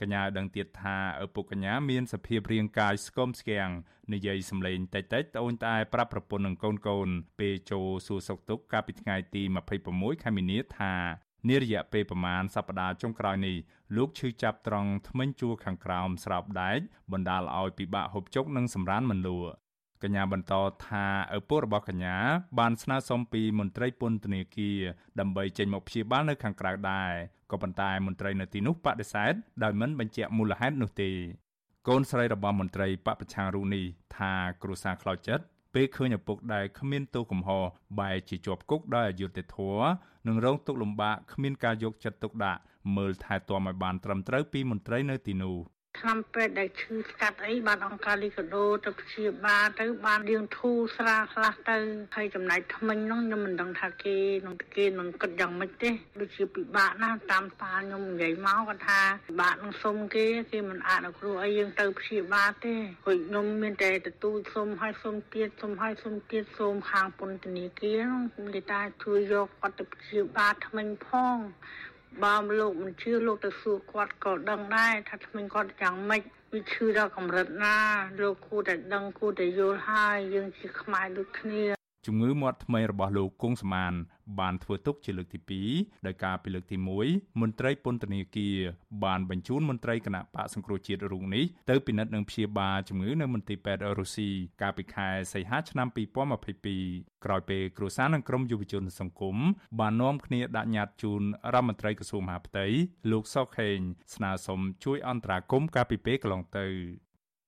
កញ្ញាដឹងទៀតថាឪពុកកញ្ញាមានសភាពរាងកាយស្គមស្គាំងនិយាយសម្លេងតិចតិចត្អូញត្អែប្រាប់ប្រពន្ធនិងកូនកូន ពេលចូលសួរសុខទុក្ខកាលពីថ្ងៃទី26ខែមីនាថានារយៈពេលប្រមាណសប្តាហ៍ចុងក្រោយនេះលោកឈឺចាប់ត្រង់ធ្មេញជួរខាងក្រោមស្រោបដែកបណ្ដាលឲ្យពិបាកហូបចុកនិងសម្រានមិនលក់ កញ្ញាបន្តថាឪពុករបស់កញ្ញាបានស្នើសុំពីមន្ត្រីពន្ធនាគារដើម្បីចេញមកព្យាបាលនៅខាងក្រៅដែរក៏ប៉ុន្តែមន្ត្រីនៅទីនោះបដិសេធដោយមិនបញ្ជាក់មូលហេតុនោះទេកូនស្រីរបស់មន្ត្រីបពប្រឆាំងរូនេះថាគ្រួសារខ្លោចចិត្តពេលឃើញឪពុកដែលគ្មានទោសកំហុសបែរជាជាប់គុកដោយអយុត្តិធម៌និងរងទុក្ខលំបាកគ្មានការយកចិត្តទុកដាក់មើលថែទាំឲ្យបានត្រឹមត្រូវពីមន្ត្រីនៅទីនោះ ថ្នាំពេទ្យដែលឈឺស្កាត់អីបានអង្គការលីកាដូទៅព្យាបាលទៅបានរៀងធូរស្រាលខ្លះទៅហើយចំណែកថ្មិញហ្នឹងខ្ញុំមិនដឹងថាគេនឹងគេនឹងគិតយ៉ាងម៉េចទេដូចជាពិបាកណាស់តាមប៉ាខ្ញុំនិយាយមកគាត់ថាពិបាកនឹងសុំគេគេមិនអាចឲ្យគ្រូអីយើងទៅព្យាបាលទេហើយខ្ញុំមានតែទទួលសុំឲ្យសុំទៀតសុំឲ្យសុំទៀតសូមខាងពន្ធនាគារគេថាជួយយកគាត់ទៅព្យាបាលថ្មិញផង បើលោកមិនជឿលោកទៅសួរគាត់ក៏ដឹងដែរថាថ្មិញគាត់យ៉ាងម៉េចវាឈឺដល់កម្រិតណាលោកគួរតែដឹងគួរតែយល់ហើយយើងជាខ្មែរដូចគ្នា ជំងឺមាត់ថ្មីរបស់លោកគង់សមានបានធ្វើទុកជាលើកទី2ដោយការពីលើកទី1មន្ត្រីពន្ធនាគារបានបញ្ជូនមន្ត្រីគណៈបកសង្គ្រោះជាតិរូបនេះទៅពិនិត្យនិងព្យាបាលជំងឺនៅមន្ទីរពេទ្យរុស្ស៊ីកាលពីខែសីហាឆ្នាំ2022ក្រោយពេលគ្រួសារនិងក្រុមយុវជនសង្គមបាននាំគ្នាដាក់ញត្តិជូនរដ្ឋមន្ត្រីក្រសួងមហាផ្ទៃលោកសុកខេងស្នើសុំជួយអន្តរាគមន៍កាលពីពេលកន្លងទៅ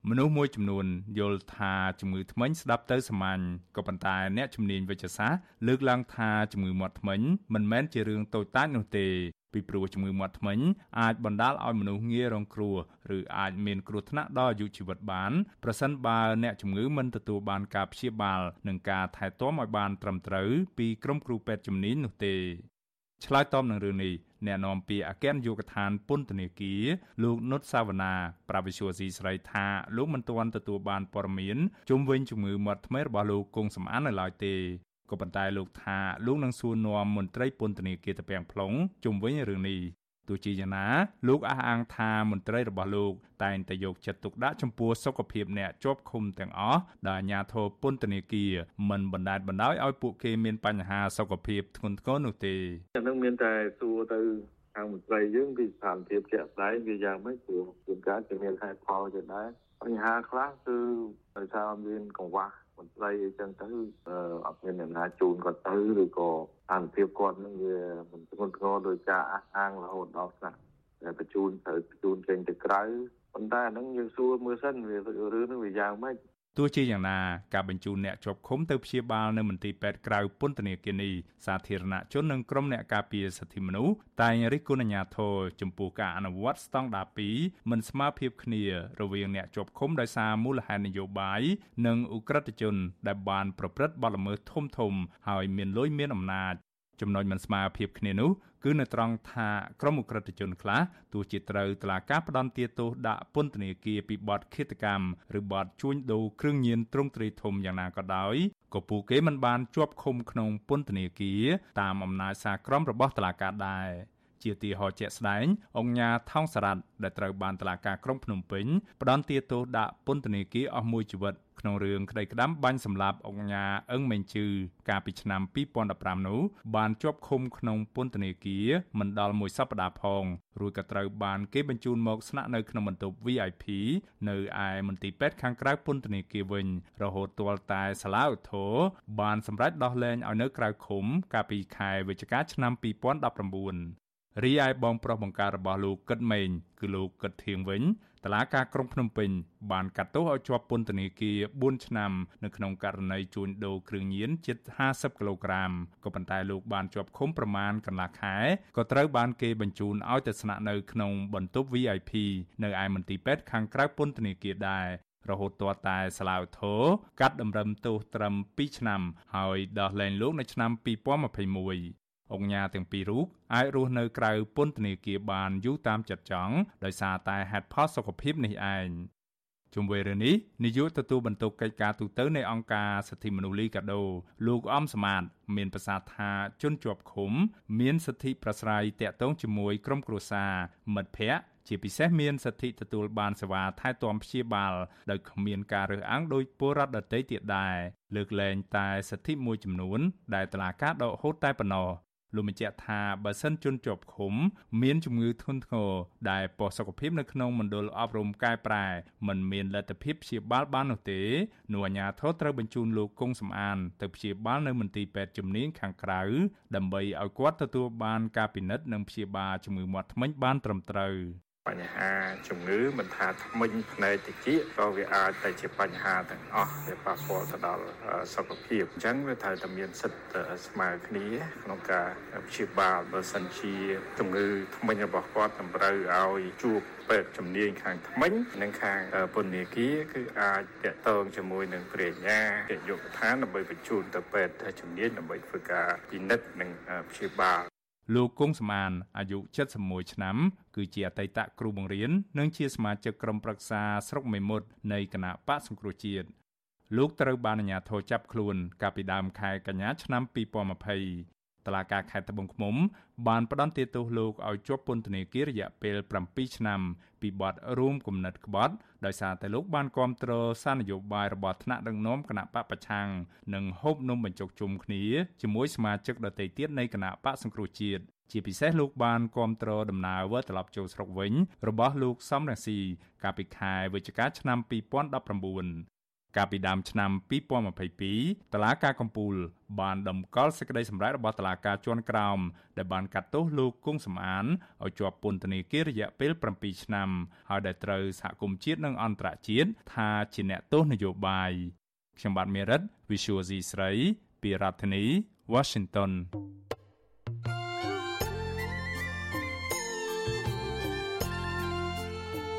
មនុស្សមួយចំនួនយល់ថាជំងឺធ្មេញស្ដាប់ទៅសាមញ្ញក៏ប៉ុន្តែអ្នកជំនាញវិទ្យាសាស្ត្រលើកឡើងថាជំងឺមាត់ធ្មេញមិនមែនជារឿងតូចតាចនោះទេពីព្រោះជំងឺមាត់ធ្មេញអាចបណ្ដាលឲ្យមនុស្សងាយរងគ្រោះឬអាចមានគ្រោះថ្នាក់ដល់អាយុជីវិតបានប្រសិនបើអ្នកជំងឺមិនទទួលបានការព្យាបាលនិងការថែទាំឲ្យបានត្រឹមត្រូវពីក្រុមគ្រូពេទ្យជំនាញនោះទេឆ្លើយតបនឹងរឿងនេះ អ្នកនាំពាក្យអគ្គនាយកដ្ឋានពន្ធនាគារលោកនុតសាវណ្ណាប្រាវិសុយស៊ីស្រីថាលោកមិនទាន់ទទួលបានព័ត៌មានជុំវិញជំងឺមាត់ថ្មីរបស់លោកគង់សំអាននៅឡើយទេក៏ប៉ុន្តែលោកថាលោកនឹងសួរនាំមន្ត្រីពន្ធនាគារតាពាំង plong ជុំវិញរឿងនេះ ទោះជាយ៉ាងណាលោកអះអាងថាមន្ត្រីរបស់លោកតែងតែយកចិត្តទុកដាក់ចំពោះសុខភាពអ្នកជាប់ឃុំទាំងអស់ដែលអាជ្ញាធរពន្ធនាគារមិនបណ្តែតបណ្តោយឲ្យពួកគេមានបញ្ហាសុខភាពធ្ងន់ធ្ងរនោះទេអានឹងមានតែសួរទៅខាងមន្ត្រីយើងពីស្ថានភាពជាក់ស្ដែងវាយ៉ាងម៉េចព្រោះជួនកាលជាមានហេតុផលទៅដែរបញ្ហាខ្លះគឺដោយសារមានកង្វះ មន្ត្រីអីចឹងទៅអត់មានអ្នកណាជូនគាត់ទៅឬក៏ស្ថានភាពគាត់នឹងវាមិនធ្ងន់ធ្ងរដោយការអះអាងរហូតដល់ថ្នាក់តែបញ្ជូនត្រូវបញ្ជូនចេញទៅក្រៅប៉ុន្តែអានឹងយើងសួរមើលសិនវារឿងនឹងវាយ៉ាងម៉េច ទោះជាយ៉ាងណាការបញ្ជូនអ្នកជាប់ឃុំទៅព្យាបាលនៅមន្ទីរពេទ្យក្រៅពន្ធនាគារនេះសាធារណជននិងក្រុមអ្នកការពារសិទ្ធិមនុស្សតែងរិះគន់អាជ្ញាធរចំពោះការអនុវត្តស្តង់ដារ2មិនស្មើភាពគ្នារវាងអ្នកជាប់ឃុំដោយសារមូលហេតុនយោបាយនិងឧក្រិដ្ឋជន ដែលបានប្រព្រឹត្តបទល្មើសធំធំហើយមានលុយមានអំណាចចំណុចមិនស្មើភាពគ្នានោះ គឺនៅត្រង់ថាក្រុមអ ுக ្រិតជនខ្លះទោះជាត្រូវតឡាការផ្ដន់ទាទោសដាក់ពន្ធនាគារពីបទឃាតកម្មឬបទជួញដូរគ្រឿងញៀនទ្រង់ទ្រាយធំយ៉ាងណាក៏ដោយក៏ពួកគេមិនបានជាប់ឃុំក្នុងពន្ធនាគារតាមអំណាចសារក្រមរបស់តឡាការដែរ ជាទីហោជាក់ស្ដែងអង្គញាថោងសារ៉ាត់ដែលត្រូវបានតឡាការក្រុងភ្នំពេញផ្ដន់ទាទោសដាក់ពន្ធនាគារអស់មួយជីវិតក្នុងរឿងក្តីក្តាំបាញ់សម្លាប់អង្គញាអឹងមេងជឺកាលពីឆ្នាំ2015នោះបានជាប់ឃុំក្នុងពន្ធនាគារមិនដល់មួយសប្តាហ៍ផងរួចក៏ត្រូវបានគេបញ្ជូនមកស្នាក់នៅក្នុងបន្ទប់ VIP នៅឯមន្ទីរពេទ្យខាងក្រៅពន្ធនាគារវិញរហូតទាល់តែសាលាឧទ្ធរបានសម្រេចដោះលែងឲ្យនៅក្រៅឃុំកាលពីខែវិច្ឆិកាឆ្នាំ2019 រីឯបងប្រុសបង្ការរបស់លោកកឹតម៉េងគឺលោកកឹតធៀងវិញតឡាការក្រុងភ្នំពេញបានកាត់ទោសឲ្យជាប់ពន្ធនាគារ4ឆ្នាំនៅក្នុងករណីជួញដូរគ្រឿងញៀនជិត50គីឡូក្រាមក៏ប៉ុន្តែលោកបានជាប់ឃុំប្រមាណកន្លះខែក៏ត្រូវបានគេបញ្ជូនឲ្យទៅស្នាក់នៅក្នុងបន្ទប់ VIP នៅឯមន្ទីរពេទ្យខាងក្រៅពន្ធនាគារដែររហូតទាល់តែសាឡាវធរកាត់តម្រឹមទោសត្រឹម2ឆ្នាំ ហើយដោះលែងលោកនៅឆ្នាំ2021 អង្គញាទាំងពីររូបអាចរស់នៅក្រៅពន្ធនាគារបានយូរតាមចិត្តចង់ដោយសារតែហេតុផលសុខភាពនេះឯងជុំវិញរឿងនេះនាយកទទួលបន្ទុកកិច្ចការទូតនៃអង្គការសិទ្ធិមនុស្សលីកាដូលោកអំសមាត មានប្រសាសន៍ថាជនជាប់ឃុំ មានសិទ្ធិប្រស្រ័យតាក់ទងជាមួយក្រុមគ្រួសារមិត្តភ័ក្តិជាពិសេសមានសិទ្ធិទទួលបានសេវាថែទាំព្យាបាលដោយគ្មានការរើសអើងដោយពលរដ្ឋដទៃទៀតដែរលើកលែងតែសិទ្ធិមួយចំនួនដែលតឡាការដកហូតតែប៉ុណ្ណោះ លោកបញ្ជាក់ថាបើសិនជនជាប់ឃុំ មានជំងឺធ្ងន់ធ្ងរដែលប៉ុសុខភាពនៅក្នុងមណ្ឌលអប់រំកែប្រែមិនមានលទ្ធភាពព្យាបាលបាននោះទេនោះអាជ្ញាធរត្រូវបញ្ជូនលោកគង់សំអានទៅព្យាបាលនៅមន្ទីរពេទ្យជំនាញខាងក្រៅដើម្បីឲ្យគាត់ទទួលបានការពិនិត្យនិងព្យាបាលជំងឺមាត់ធ្មេញបានត្រឹមត្រូវ បញ្ហាជំងឺមិនថាធ្មេញភ្នែកតិចក៏វាអាចទៅជាបញ្ហាទាំងអស់វាប៉ះពាល់ទៅដល់សុខភាពអញ្ចឹងវាត្រូវតែមានសិទ្ធិស្មើគ្នាក្នុងការព្យាបាលបើសិនជាជំងឺធ្មេញរបស់គាត់តម្រូវឲ្យជួបពេទ្យជំនាញខាងថ្មិញនិងខាងពន្ធនាគារគឺអាចតាក់ទងជាមួយនឹងព្រះញ្ញាជាយុគឋានដើម្បីបញ្ជូនទៅពេទ្យជំនាញដើម្បីធ្វើការពិនិត្យនិងព្យាបាល លោកគង់សមានអាយុ71ឆ្នាំគឺជាអតីតគ្រូបង្រៀននិងជាសមាជិកក្រុមប្រឹក្សាស្រុកមេមត់នៃគណៈបកសង្គ្រោះជាតិលោកត្រូវបានអាជ្ញាធរចាប់ខ្លួនកាលពីដើមខែកញ្ញាឆ្នាំ2020 តឡាការខេត្តត្បូងឃ្មុំ បានផ្តន្ទាទោសលោកឲ្យជាប់ពន្ធនាគាររយៈពេល7ឆ្នាំពីបទរួមគំនិតក្បត់ដោយសារតែលោកបានគាំទ្រសារនយោបាយរបស់ថ្នាក់ដឹកនាំគណៈបកប្រឆាំងនិងហូបនំបញ្ចុកជុំគ្នាជាមួយសមាជិកដទៃទៀតនៃគណៈបកសង្គ្រោះជាតិជាពិសេសលោកបានគាំទ្រដំណើរវិលត្រឡប់ចូលស្រុកវិញរបស់លោកសំរងស៊ីកាលពីខែវិច្ឆិកាឆ្នាំ2019 កាលពីដើមឆ្នាំ2022តឡាការកំពូល បានដំកល់សេចក្តីសម្រេចរបស់តឡាការជាន់ក្រោមដែលបានកាត់ទោសលោកគង់សំអានឲ្យជាប់ពន្ធនាគាររយៈពេល7ឆ្នាំហើយដែលត្រូវសហគមន៍ជាតិនិងអន្តរជាតិថាជាអ្នកទោសនយោបាយខ្ញុំបាទមេរិត Visual C ស្រី ពីរដ្ឋធានី Washington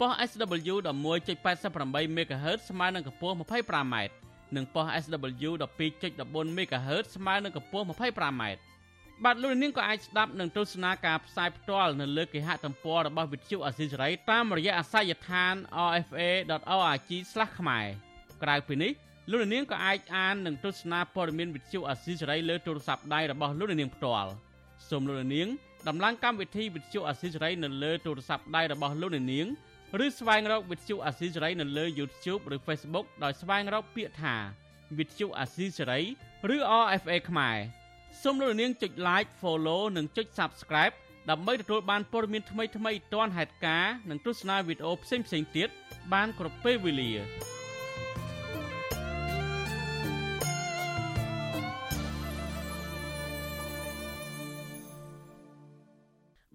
ប៉ុស SW 11.88 MHz ស្មើនឹងកម្ពស់ 25m និងប៉ុស SW 12.14 MHz ស្មើនឹងកម្ពស់ 25m បាទលោកនាងក៏អាចស្ដាប់និងទស្សនាការផ្សាយផ្ទាល់នៅលើគេហទំព័ររបស់វិទ្យុអាស៊ីសេរីតាមរយៈអាសយដ្ឋាន rfa.org/ ខ្មែរក្រៅពីនេះលោកនាងក៏អាចអាននិងទស្សនាព័ត៌មានវិទ្យុអាស៊ីសេរីលើទូរស័ព្ទដៃរបស់លោកនាងផ្ទាល់សូមលោកនាងដំឡើងកម្មវិធីវិទ្យុអាស៊ីសេរីនៅលើទូរស័ព្ទដៃរបស់លោកនាង ឬស្វែងរកវិទ្យុអាស៊ីសេរីនៅលើ YouTube ឬ Facebook ដោយស្វែងរកពាក្យថាវិទ្យុអាស៊ីសេរីឬ RFA ខ្មែរសូមលោកនាងចុច Like Follow និងចុច Subscribe ដើម្បីទទួលបានព័ត៌មានថ្មីៗទាន់ហេតុការណ៍និងទស្សនាវីដេអូផ្សេងៗទៀតបានគ្រប់ពេលវេលា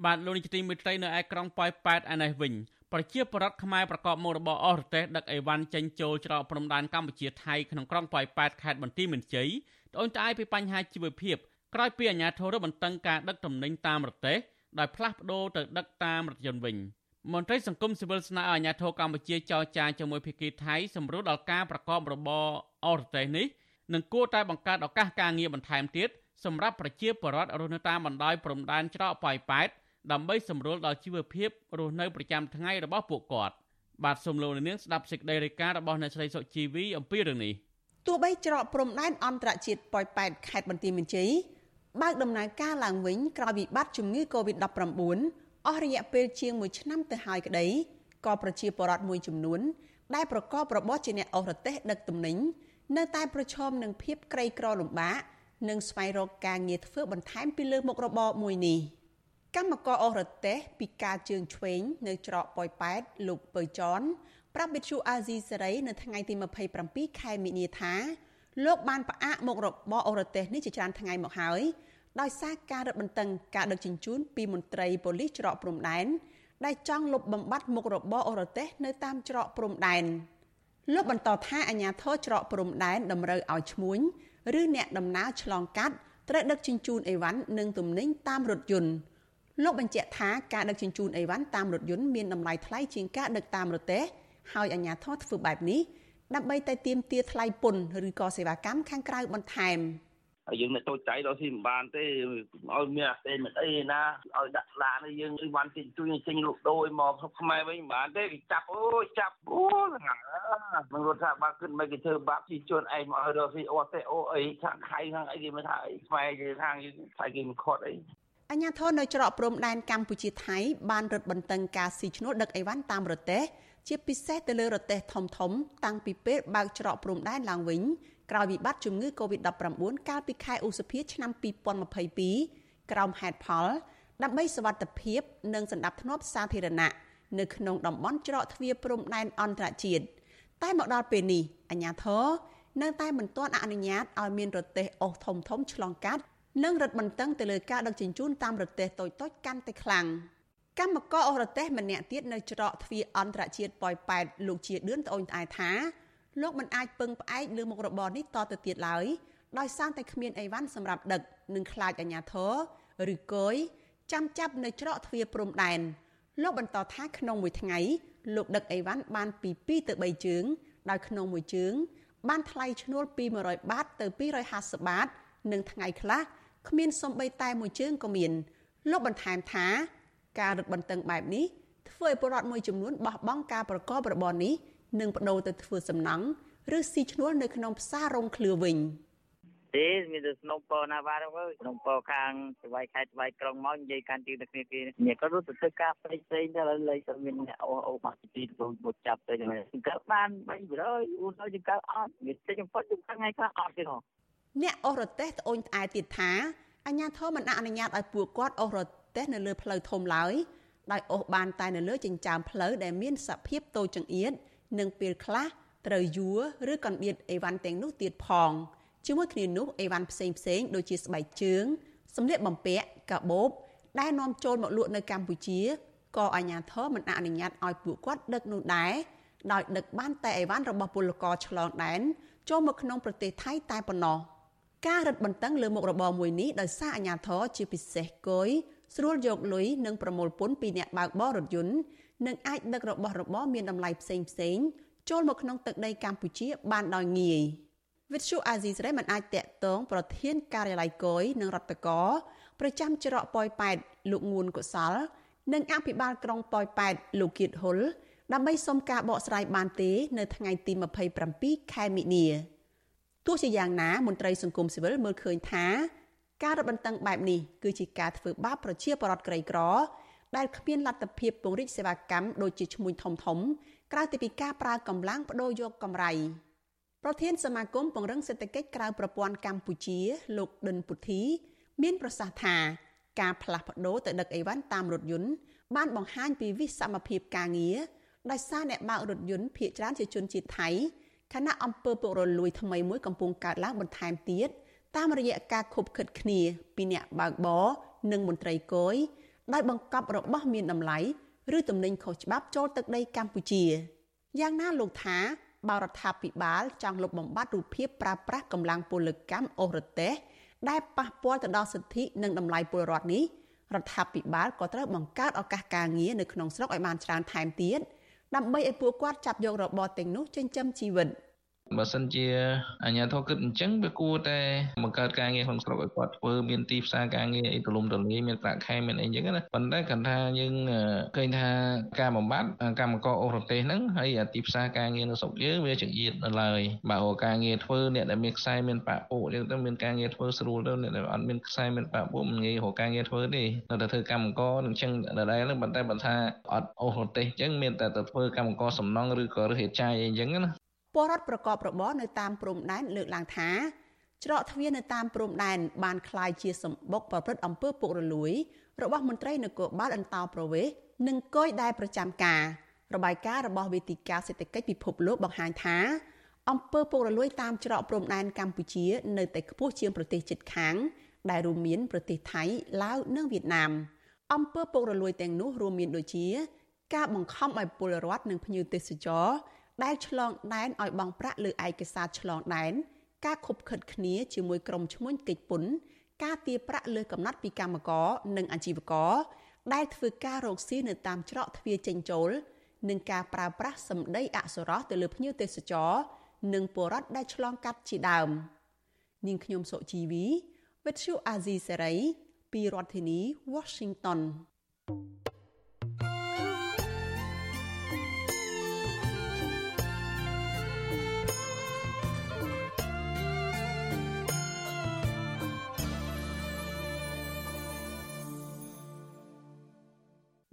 បាទលោកនាយកទីមេត្រីនៅឯក្រុងប៉ោយប៉ែតឯនេះវិញ ប្រជាពលរដ្ឋខ្មែរប្រកបមុខរបរអស់រទេះដឹកអីវ៉ាន់ចេញចូលច្រកព្រំដែនកម្ពុជាថៃក្នុងក្រុងប៉ោយប៉ែតខេត្តបន្ទាយមានជ័យត្អូញត្អែរពីបញ្ហាជីវភាពក្រោយពីអាជ្ញាធររបន្តឹងការដឹកទំនិញតាមរទេះដោយផ្លាស់ប្ដូរទៅដឹកតាមរថយន្តវិញមន្ត្រីសង្គមស៊ីវិលស្នើឲ្យអាជ្ញាធរកម្ពុជាចរចាជាមួយភាគីថៃសម្រួលដល់ការប្រកបរបរអស់រទេះនេះនិងគួរតែបង្កើតឱកាសការងារបន្ថែមទៀតសម្រាប់ប្រជាពលរដ្ឋរស់នៅតាមបណ្ដោយព្រំដែនច្រកប៉ោយប៉ែត ដើម្បីសម្រួលដល់ជីវភាពរស់នៅប្រចាំថ្ងៃរបស់ពួកគាត់បាទសូមលោកនាងស្ដាប់សេចក្តីរាយការណ៍របស់អ្នកស្រីសុជីវីអំពីរឿងនេះទោះបីច្រកព្រំដែនអន្តរជាតិប៉ោយប៉ែតខេត្តបន្ទាយមានជ័យបើកដំណើរការឡើងវិញក្រោយវិបត្តិជំងឺ Covid-19 អស់រយៈពេលជាង1ឆ្នាំទៅហើយក្តីក៏ប្រជាពលរដ្ឋមួយចំនួន ដែលប្រកបរបរជាអ្នកអស់រទេះដឹកទំនិញនៅតែប្រឈមនឹងភាពក្រីក្រលំបាកនិងស្វែងរកការងារធ្វើបន្ថែមពីលើមុខរបរមួយនេះ។ កម្មករអស់រទេសពីការជើងឆ្វេងនៅច្រកប៉ោយប៉ែតលោកពៅចនប្រាប់វិទ្យុអាស៊ីសេរីនៅថ្ងៃទី27ខែមិនិនាថាលោកបានផ្អាកមុខរបរអូរទេសនេះជាច្រើនថ្ងៃមកហើយដោយសារការរឹតបន្តឹងការដឹកជញ្ជូនពីមន្ត្រីប៉ូលីសច្រកព្រំដែនដែលចង់លុបបំបាត់មុខរបរអូរទេសនៅតាមច្រកព្រំដែនលោកបន្តថាអាញាធរច្រកព្រំដែនតម្រូវឲ្យឈ្មួញឬអ្នកដំណើរឆ្លងកាត់ត្រូវដឹកជញ្ជូនអីវ៉ាន់និងទំនិញតាមរថយន្ត លោកបញ្ជាក់ថាការដឹកជញ្ជូនអីវ៉ាន់តាមរថយន្តមានតម្លៃថ្លៃជាងការដឹកតាមរទេះហើយអាជ្ញាធរធ្វើបែបនេះដើម្បីតែទាមទារថ្លៃពន្ធឬក៏សេវាកម្មខាងក្រៅបន្ថែមហើយយើងអ្នកតូចចៃដល់ស៊ីមិនបានទេឲ្យមានអាទេមិនអីណាឲ្យដាក់ឡានយើងអីវ៉ាន់ជិះជួយចេញលក់ដូរមកខ្មែរវិញមិនបានទេគេចាប់អូយចាប់អូហ្នឹងមិនរត់ថាបាក់គិតមិនគេធ្វើបាក់ជិះជួនឯងមកឲ្យរកស៊ីអូទេអូអីខាងខៃខាងអីគេមិនថាអីខ្មែរគេខាងយើងថៃគេមិនខត់អី អញ្ញាធននៅច្រកព្រំដែនកម្ពុជាថៃបានរឹតបន្តឹងការស៊ីឈ្នួលដឹកអីវ៉ាន់តាមរទេះជាពិសេសទៅលើរទេះធំធំ តាំងពីពេលបើកច្រកព្រំដែនឡើងវិញក្រោយវិបត្តិជំងឺ Covid-19 កាលពីខែឧសភាឆ្នាំ2022ក្រោមហេតុផល ដើម្បីសវត្ថិភាព និងសន្តិភាពសាធារណៈនៅក្នុងតំបន់ច្រកទ្វារព្រំដែនអន្តរជាតិតែមកដល់ពេលនេះអាជ្ញាធរនៅតែមិនទាន់អនុញ្ញាតឲ្យមានរទេះអូសធំធំឆ្លងកាត់ និងរឹតបន្តឹងទៅលើការដឹកជញ្ជូនតាមរទេះតូចៗកាន់តែខ្លាំងកម្មករអស់រទេះម្នាក់ទៀតនៅច្រកទ្វារអន្តរជាតិប៉ោយប៉ែតលោកជាឌឿនត្អូញត្អែថាលោកមិនអាចពឹងផ្អែកលើមុខរបរនេះតទៅទៀតឡើយដោយសារតែគ្មានអីវ៉ាន់សម្រាប់ដឹកនិងខ្លាចអាជ្ញាធរឬគយចាំចាប់នៅច្រកទ្វារព្រំដែនលោកបន្តថាក្នុងមួយថ្ងៃលោកដឹកអីវ៉ាន់បានពី2ទៅ3ជើងដោយក្នុងមួយជើង បានថ្លៃឈ្នួលពី100បាតទៅ250បាត និងថ្ងៃខ្លះ គ្មានសំបីតែមួយជើងក៏មានលោកបន្ថែមថា ការរឹតបន្តឹងបែបនេះធ្វើឲ្យពលរដ្ឋមួយចំនួនបោះបង់ការប្រកបរបរនេះនិងបដូរទៅធ្វើសំណង់ឬស៊ីឈ្នួលនៅក្នុងផ្សាររោងឃ្លឿវិញទេមានតែស្នំពណាបាទអើយស្នំពខាងស្វាយខេត្តស្វាយក្រុងមកនិយាយកាន់ទីទៅគ្នាគេនេះក៏រត់ទៅធ្វើការផ្សេងផ្សេងទៅលើទៅមានអ្នកអូអូមកទីទៅមកចាប់ទៅយ៉ាងនេះក៏បាន300អូនទៅចង្កើអត់មានតិចបំផុតចង្កើថ្ងៃខ្លះអត់ទេហ៎ អ្នកអូសរទេះត្អូញត្អែទៀតថាអញ្ញាធមមិនអនុញ្ញាតឲ្យពួកគាត់អូសរទេះនៅលើផ្លូវធំឡើយដោយអូសបានតែនៅលើចិញ្ចើមផ្លូវដែលមានសភាពតូចចង្អៀតនិងពេលខ្លះត្រូវយួរឬកណ្ដៀតអីវ៉ាន់ទាំងនោះទៀតផងជាមួយគ្នានោះអីវ៉ាន់ផ្សេងផ្សេងដូចជាស្បែកជើងសម្លៀកបំពាក់កាបូបដែលនាំចូលមកលក់នៅកម្ពុជាក៏អាជ្ញាធរមិនអនុញ្ញាតឲ្យពួកគាត់ដឹកនោះដែរដោយដឹកបានតែអីវ៉ាន់របស់ពលករឆ្លងដែនចូលមកក្នុងប្រទេសថៃតែប៉ុណ្ណោះ ការរឹតបន្តឹងលើមុខរបរមួយនេះដោយសារអាជ្ញាធរជាពិសេសគយស្រួលយកលុយនិងប្រមូលពន្ធពីអ្នកបើកបររថយន្តនិងអាចដឹករបស់របរមានតម្លៃផ្សេងផ្សេងចូលមកក្នុងទឹកដីកម្ពុជាបានដោយងាយវិទ្យុអាស៊ីសេរីមិនអាចតាក់ទងប្រធានការិយាល័យកយនិងរដ្ឋកោប្រចាំច្រកប៉ោយប៉ែតលោកងួនកុសល និងអភិបាលក្រុងប៉ោយប៉ែតលោកគៀតហ៊ុលដើម្បីសុំការបកស្រាយបានទេ នៅថ្ងៃទី27ខែមិនិនា ទោះជាយ៉ាងណាមន្ត្រីសង្គមស៊ីវិលមើលឃើញថាការរបន្តឹងបែបនេះគឺជាការធ្វើបាបប្រជាពលរដ្ឋក្រីក្រ ដែលគ្មានលទ្ធភាពពង្រីកសេវាកម្មដូចជាឈ្មួញធំធំ ក្រៅពីការប្រើកម្លាំងបដូរយកកម្រៃប្រធានសមាគមពង្រឹងសេដ្ឋកិច្ចក្រៅប្រព័ន្ធកម្ពុជា លោកដិនពុទ្ធី មានប្រសាសន៍ថាការផ្លាស់ប្ដូរទៅដឹកអីវ៉ាន់តាមរថយន្តបានបង្ហាញពីវិសមភាពការងារដោយសារអ្នកបើករថយន្តភ ieck ច្រើនជាជនជាតិថៃ ខណៈអង្គើពុករលួយថ្មីមួយកំពុងកើតឡើងបន្ថែមទៀតតាមរយៈការខົບខិតគ្នាពីអ្នកបើកបរនិងមន្ត្រីគយដោយបង្កប់របស់មានតម្លៃឬទំនិញខុសច្បាប់ចូលទឹកដីកម្ពុជាយ៉ាងណាលោកថាបរដ្ឋាភិបាលចង់លុបបំបាត់រូបភាពប្រើប្រាស់កម្លាំងពលកម្មអូរទេសដែលប៉ះពាល់ទៅដល់សិទ្ធិនិងតម្លៃពលរដ្ឋនេះរដ្ឋាភិបាលក៏ត្រូវបង្កើតឱកាសការងារនៅក្នុងស្រុកឲ្យបានច្រើនថែមទៀត ដើម្បីឲ្យពួកគាត់ចាប់យករបរទាំងនោះចិញ្ចឹមជីវិត។ បើសិនជាអាជ្ញាធរគិតអញ្ចឹងវាគួរតែបង្កើតការងារក្នុងស្រុកឲ្យគាត់ធ្វើមានទីផ្សារការងារអីទូលំទូលាយមានប្រាក់ខែមានអីអញ្ចឹងណាប៉ុន្តែគាត់ថាយើងឃើញថាការបំបត្តិកម្មករអូរទេសហ្នឹងហើយទីផ្សារការងារនៅស្រុកយើងវាចង្អៀតនៅឡើយបើរកការងារធ្វើអ្នកដែលមានខ្សែមានបាក់ពួកអញ្ចឹងទៅមានការងារធ្វើស្រួលទៅអ្នកដែលអត់មានខ្សែមានបាក់ពួកមិនងាយរកការងារធ្វើទេនៅតែធ្វើកម្មករនឹងអញ្ចឹងដដែលហ្នឹងប៉ុន្តែបើថាអត់អូរទេសអញ្ចឹងមានតែទៅធ្វើកម្មករសំណងឬក៏រហេតចាយអីអញ្ចឹងណា ពលរដ្ឋប្រកបរបរនៅតាមព្រំដែនលើកឡើងថាច្រកទ្វារនៅតាមព្រំដែនបានคล้ายជាសម្បុកប្រព្រឹត្តអំពើពុករលួយរបស់មន្ត្រីនគរបាលអន្តោប្រវេសន៍និងគយដែលប្រចាំការ របាយការណ៍របស់វេទិកាសេដ្ឋកិច្ចពិភពលោកបង្ហាញថាអំពើពុករលួយតាមច្រកព្រំដែនកម្ពុជា នៅតែខ្ពស់ជាងប្រទេសជិតខាង ដែលរួមមានប្រទេសថៃឡាវនិងវៀតណាមអំពើពុករលួយទាំងនោះរួមមានដូចជា ការបង្ខំឲ្យពលរដ្ឋនិងភ្ញៀវទេសចរ ដែលឆ្លងដែនឲ្យបង់ប្រាក់លើឯកសារឆ្លងដែនការខុបខិតគ្នាជាមួយក្រុមឈ្មួញកិច្ចពន្ធការទារប្រាក់លើកំណត់ពីកម្មករនិងអាជីវករដែលធ្វើការរកស៊ីនៅតាមច្រកទ្វារចេញចូលនិងការប្រើប្រាស់សម្ដីអសុរោះទៅលើភ្ញៀវទេសចរនិងពលរដ្ឋដែលឆ្លងកាត់ជាដើមនាងខ្ញុំសុជីវីវិទ្យុអាស៊ីសេរីពីរដ្ឋធានី Washington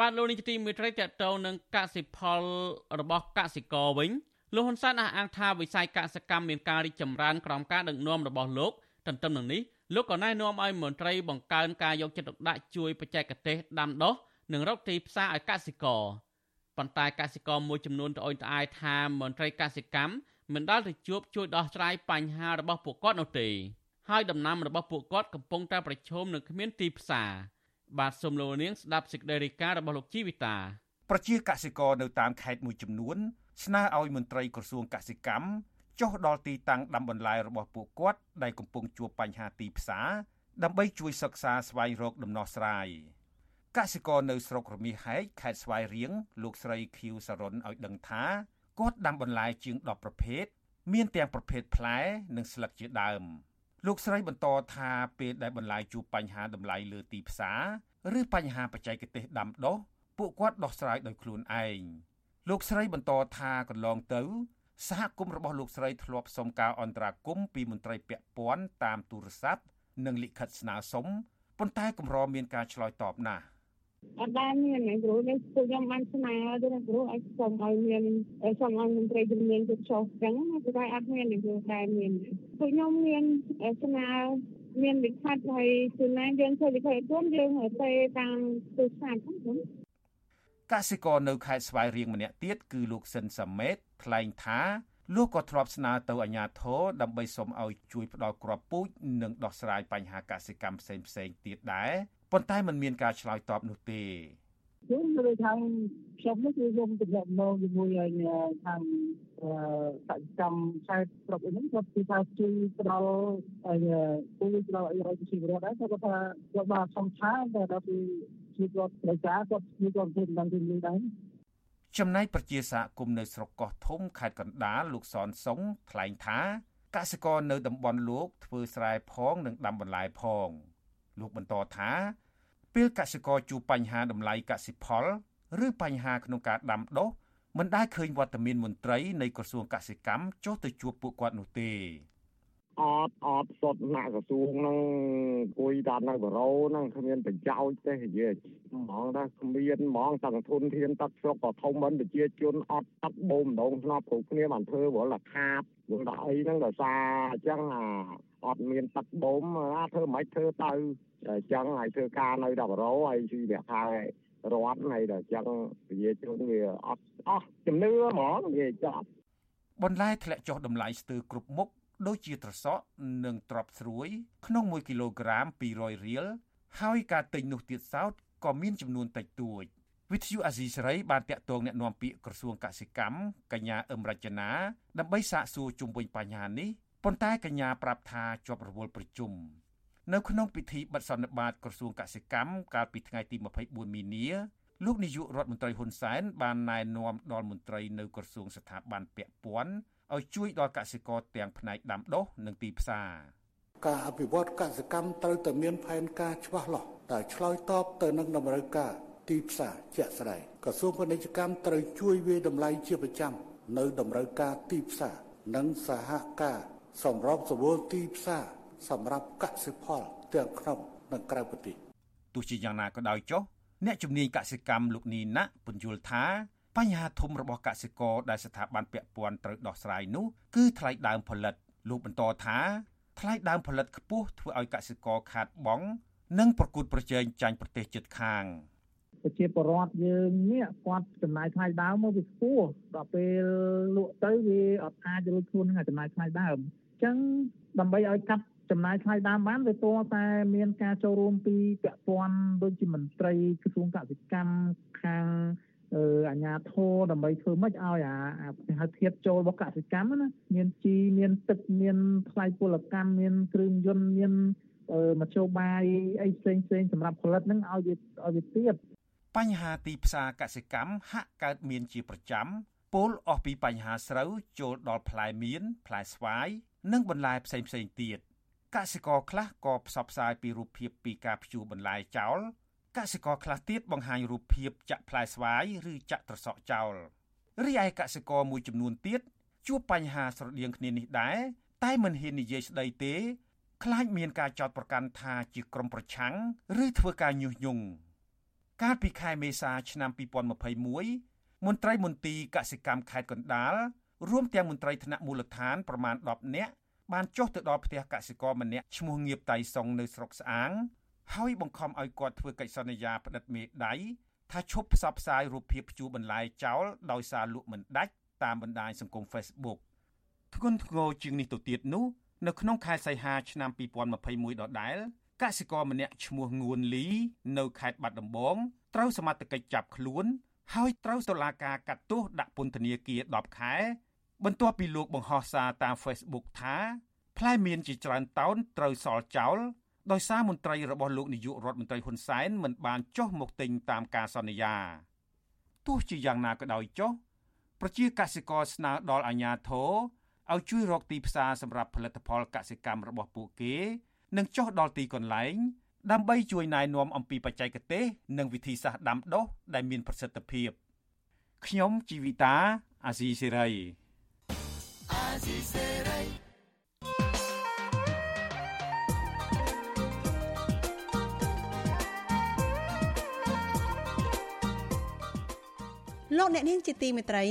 បាទលោកនេះទីមេត្រីតកតងនឹងកសិផលរបស់កសិករវិញលោកហ៊ុនសែនអះអាងថាវិស័យកសិកម្មមានការរីកចម្រើនក្រោមការដឹកនាំរបស់លោកទន្ទឹមនឹងនេះលោកក៏ណែនាំឲ្យមន្ត្រីបង្កើនការយកចិត្តទុកដាក់ជួយបច្ចេកទេសដាំដុះនិងរកទីផ្សារឲ្យកសិករប៉ុន្តែកសិករមួយចំនួនត្អូញត្អែថាមន្ត្រីកសិកម្មមិនដាល់ទៅជួបជួយដោះស្រាយបញ្ហារបស់ពួកគាត់នោះទេហើយដំណាំរបស់ពួកគាត់កំពុងតែប្រឈមនឹងគ្មានទីផ្សារ បាទសូមលោកនាងស្ដាប់សេចក្តីរាយការណ៍របស់លោកជីវិតាប្រជាកសិករនៅតាមខេត្តមួយចំនួន ស្នើឲ្យមន្ត្រីក្រសួងកសិកម្មចុះដល់ទីតាំងដាំបន្លែរបស់ពួកគាត់ដែលកំពុងជួបបញ្ហាទីផ្សារដើម្បីជួយសិក្សាស្វែងរកដំណោះស្រាយកសិករនៅស្រុករមាសហែកខេត្តស្វាយរៀងលោកស្រីឃីវសរុនឲ្យដឹងថាគាត់ដាំបន្លែជាង10ប្រភេទមានទាំងប្រភេទផ្លែនិងស្លឹកជាដើម លោកស្រីបន្តថាពេលដែលបន្លែជួបបញ្ហាតម្លៃលើទីផ្សារឬបញ្ហាបច្ចេកទេសដាំដុះពួកគាត់ដោះស្រាយដោយខ្លួនឯងលោកស្រីបន្តថាកន្លងទៅសហគមន៍របស់លោកស្រីធ្លាប់សុំការអន្តរាគមន៍ពីមន្ត្រីពាក់ព័ន្ធតាមទូរស័ព្ទនិងលិខិតស្នើសុំប៉ុន្តែកម្រមានការឆ្លើយតបណាស់ អត់បានមានណាគ្រូនេះពួកខ្ញុំបានស្នើទៅណាគ្រូឲ្យសូមឲ្យមានសូមឲ្យមន្ត្រីជំនាញទៅចុះចឹងណាព្រោះអត់មានណាគ្រូតែមានពួកខ្ញុំមានស្នើមានលិខិតហើយគឺណាយើងធ្វើលិខិតខ្លួនយើងទៅតាមទូរស័ព្ទហ្នឹងកសិករនៅខេត្តស្វាយរៀងម្នាក់ទៀតគឺលោកសិនសាមេតថ្លែងថាលោកក៏ធ្លាប់ស្នើទៅអាជ្ញាធរដើម្បីសុំឲ្យជួយផ្ដល់គ្រាប់ពូជនិងដោះស្រាយបញ្ហាកសិកម្មផ្សេងផ្សេងទៀតដែរ ប៉ុន្តែมันមានការឆ្លើយតបនោះទេខ្ញុំលើខាងខ្ញុំនេះគឺខ្ញុំទំនាក់ទំនងជាមួយឲ្យខាងកសិកម្មខេត្តស្រុកនេះគាត់គឺថាជួយផ្ដល់ឲ្យពូជផ្ដល់ឲ្យប្រជាពលរដ្ឋដែរគាត់ថាគាត់បានសំឆាតែដល់គឺជួយគាត់ប្រចាគាត់ជួយគាត់ធ្វើដំណឹងទៅដែរចំណែកប្រជាសហគមន៍នៅស្រុកកោះធំខេត្តកណ្ដាលលោកសនសុងថ្លែងថាកសិករនៅតំបន់លោកធ្វើស្រែផងនិងដាំបន្លែផង លោកបន្តថាពេលកសិករជួបបញ្ហាតម្លៃកសិផលឬបញ្ហាក្នុងការដាំដុះមិនដែលឃើញវត្តមានមន្ត្រីនៃក្រសួងកសិកម្មចុះទៅជួបពួកគាត់នោះទេអត់អត់សុទ្ធណាក្រសួងហ្នឹងគួយតាមនៅបរោហ្នឹងគ្មានប្រយោជន៍ទេនិយាយហ្មងថាគ្មានហ្មងសង្ឃធនធានទឹកស្រុកក៏ធំមិនប្រជាជនអត់ទឹកបូមម្ដងស្នប់គ្រប់គ្នាបានធ្វើវល់តែខាតវល់តែអីហ្នឹងដោយសារអញ្ចឹងអាអត់មានទឹកបូមអាធ្វើមិនធ្វើទៅ អញ្ចឹងហើយធ្វើការនៅ10រោហើយជីវៈខែរដ្ឋហើយដល់អញ្ចឹងប្រជាជនវាអត់អស់ជំនឿហ្មងវាចប់បន្លែធ្លាក់ចុះតម្លៃស្ទើរគ្រប់មុខដូចជាត្រសក់និងត្រប់ស្រួយ ក្នុង1គីឡូក្រាម200រៀលហើយការទិញនោះទៀតសោតក៏មានចំនួនតិចតួចវិទ្យុអាស៊ីសេរីបានតាក់ទងអ្នកនាំពាក្យក្រសួងកសិកម្មកញ្ញាអឹមរចនាដើម្បីសាកសួរជុំវិញបញ្ហានេះប៉ុន្តែកញ្ញាប្រាប់ថាជាប់រវល់ប្រជុំ នៅក្នុងពិធីបិទសន្និបាតក្រសួងកសិកម្មកាលពីថ្ងៃទី24មីនាលោកនាយករដ្ឋមន្ត្រីហ៊ុនសែនបានណែនាំដល់មន្ត្រីនៅក្រសួងស្ថាប័នពាក់ព័ន្ធឲ្យជួយដល់កសិករទាំងផ្នែកដាំដុះនិងទីផ្សារការអភិវឌ្ឍកសិកម្មត្រូវតែមានផែនការច្បាស់លាស់ដែលឆ្លើយតបទៅនឹងតម្រូវការទីផ្សារជាក់ស្ដែងក្រសួងពាណិជ្ជកម្មត្រូវជួយវាយតម្លៃជាប្រចាំនៅតម្រូវការទីផ្សារនិងសហការសម្របសម្រួលទីផ្សារ សម្រាប់កសិផលទាំងក្នុងនិងក្រៅប្រទេសទោះជាយ៉ាងណាក៏ដោយចុះអ្នកជំនាញកសិកម្មលោកនីណាពន្យល់ថាបញ្ហាធំរបស់កសិករដែលស្ថាប័នពាក់ព័ន្ធត្រូវដោះស្រាយនោះគឺថ្លៃដើមផលិតលោកបន្តថាថ្លៃដើមផលិតខ្ពស់ធ្វើឲ្យកសិករខាតបង់និងប្រកួតប្រជែងចាញ់ប្រទេសជិតខាងប្រជាពលរដ្ឋយើងនេះគាត់ចំណាយថ្លៃដើមមកវាខ្ពស់ដល់ពេលលក់ទៅវាអត់អាចរួចខ្លួននឹងចំណាយថ្លៃដើមអញ្ចឹងដើម្បីឲ្យកាត់ ចំណាយថ្លៃដើមបានវាតតែមានការចូលរួមពីពាក់ព័ន្ធដូចជាមន្ត្រីក្រសួងកសិកម្មខាងអឺអាញាធរដើម្បីធ្វើម៉េចឲ្យអាហៅធៀបចូលរបស់កសិកម្មណាមានជីមានទឹកមានថ្លៃពលកម្មមានគ្រឿងយន្តមានមធ្យោបាយអីផ្សេងផ្សេងសម្រាប់ផលិតហ្នឹងឲ្យវាឲ្យវាទៀតបញ្ហាទីផ្សារកសិកម្មហាក់កើតមានជាប្រចាំពោលអស់ពីបញ្ហាស្រូវចូលដល់ផ្លែមៀនផ្លែស្វាយនិងបន្លែផ្សេងផ្សេងទៀត កសិករខ្លះក៏ផ្សព្វផ្សាយពីរូបភាពពីការភ្ជួរបន្លែចោលកសិករខ្លះទៀតបង្ហាញរូបភាពចាក់ផ្លែស្វាយឬចាក់ត្រសក់ចោលរីឯកសិករមួយចំនួនទៀតជួបបញ្ហាស្រដៀងគ្នានេះដែរតែមិនហ៊ាននិយាយស្ដីទេខ្លាចមានការចោទប្រកាន់ថាជាក្រុមប្រឆាំងឬធ្វើការញុះញង់កាលពីខែមេសាឆ្នាំ2021មន្ត្រីមន្ទីរកសិកម្មខេត្តកណ្ដាលរួមទាំងមន្ត្រីថ្នាក់មូលដ្ឋានប្រមាណ10នាក់ បានចុះទៅដល់ផ្ទះកសិករម្នាក់ឈ្មោះងៀបតៃសុងនៅស្រុកស្អាង ហើយបង្ខំឲ្យគាត់ធ្វើកិច្ចសន្យាផ្តិតមេដៃថាឈប់ផ្សព្វផ្សាយរូបភាពភ្ជួរបន្លែចោលដោយសារលក់មិនដាច់តាមបណ្ដាញសង្គម Facebook ធ្ងន់ធ្ងរជាងនេះទៅទៀតនោះនៅក្នុងខែសីហាឆ្នាំ2021ដដែលកសិករម្នាក់ឈ្មោះងួនលី នៅខេត្តបាត់ដំបងត្រូវសមត្ថកិច្ចចាប់ខ្លួន ហើយត្រូវតុលាការកាត់ទោសដាក់ពន្ធនាគារ10ខែ បន្ទាប់ពីលោកបង្ហោះសារតាម Facebook ថាផ្លែមៀនជាច្រើនតោនត្រូវសល់ចោលដោយសារមន្ត្រីរបស់លោកនាយករដ្ឋមន្ត្រីហ៊ុនសែនមិនបានចុះមកទិញតាមការសន្យាទោះជាយ៉ាងណាក៏ដោយចុះប្រជាកសិករស្នើដល់អាជ្ញាធរឲ្យជួយរកទីផ្សារសម្រាប់ផលិតផលកសិកម្មរបស់ពួកគេនិងចុះដល់ទីកន្លែងដើម្បីជួយណែនាំអំពីបច្ចេកទេស និងវិធីសាស្ត្រដាំដុះដែលមានប្រសិទ្ធភាពខ្ញុំជីវិតាអាស៊ីសេរី អាស៊ីសេរីលោកអ្នកនាងជាទីមេត្រី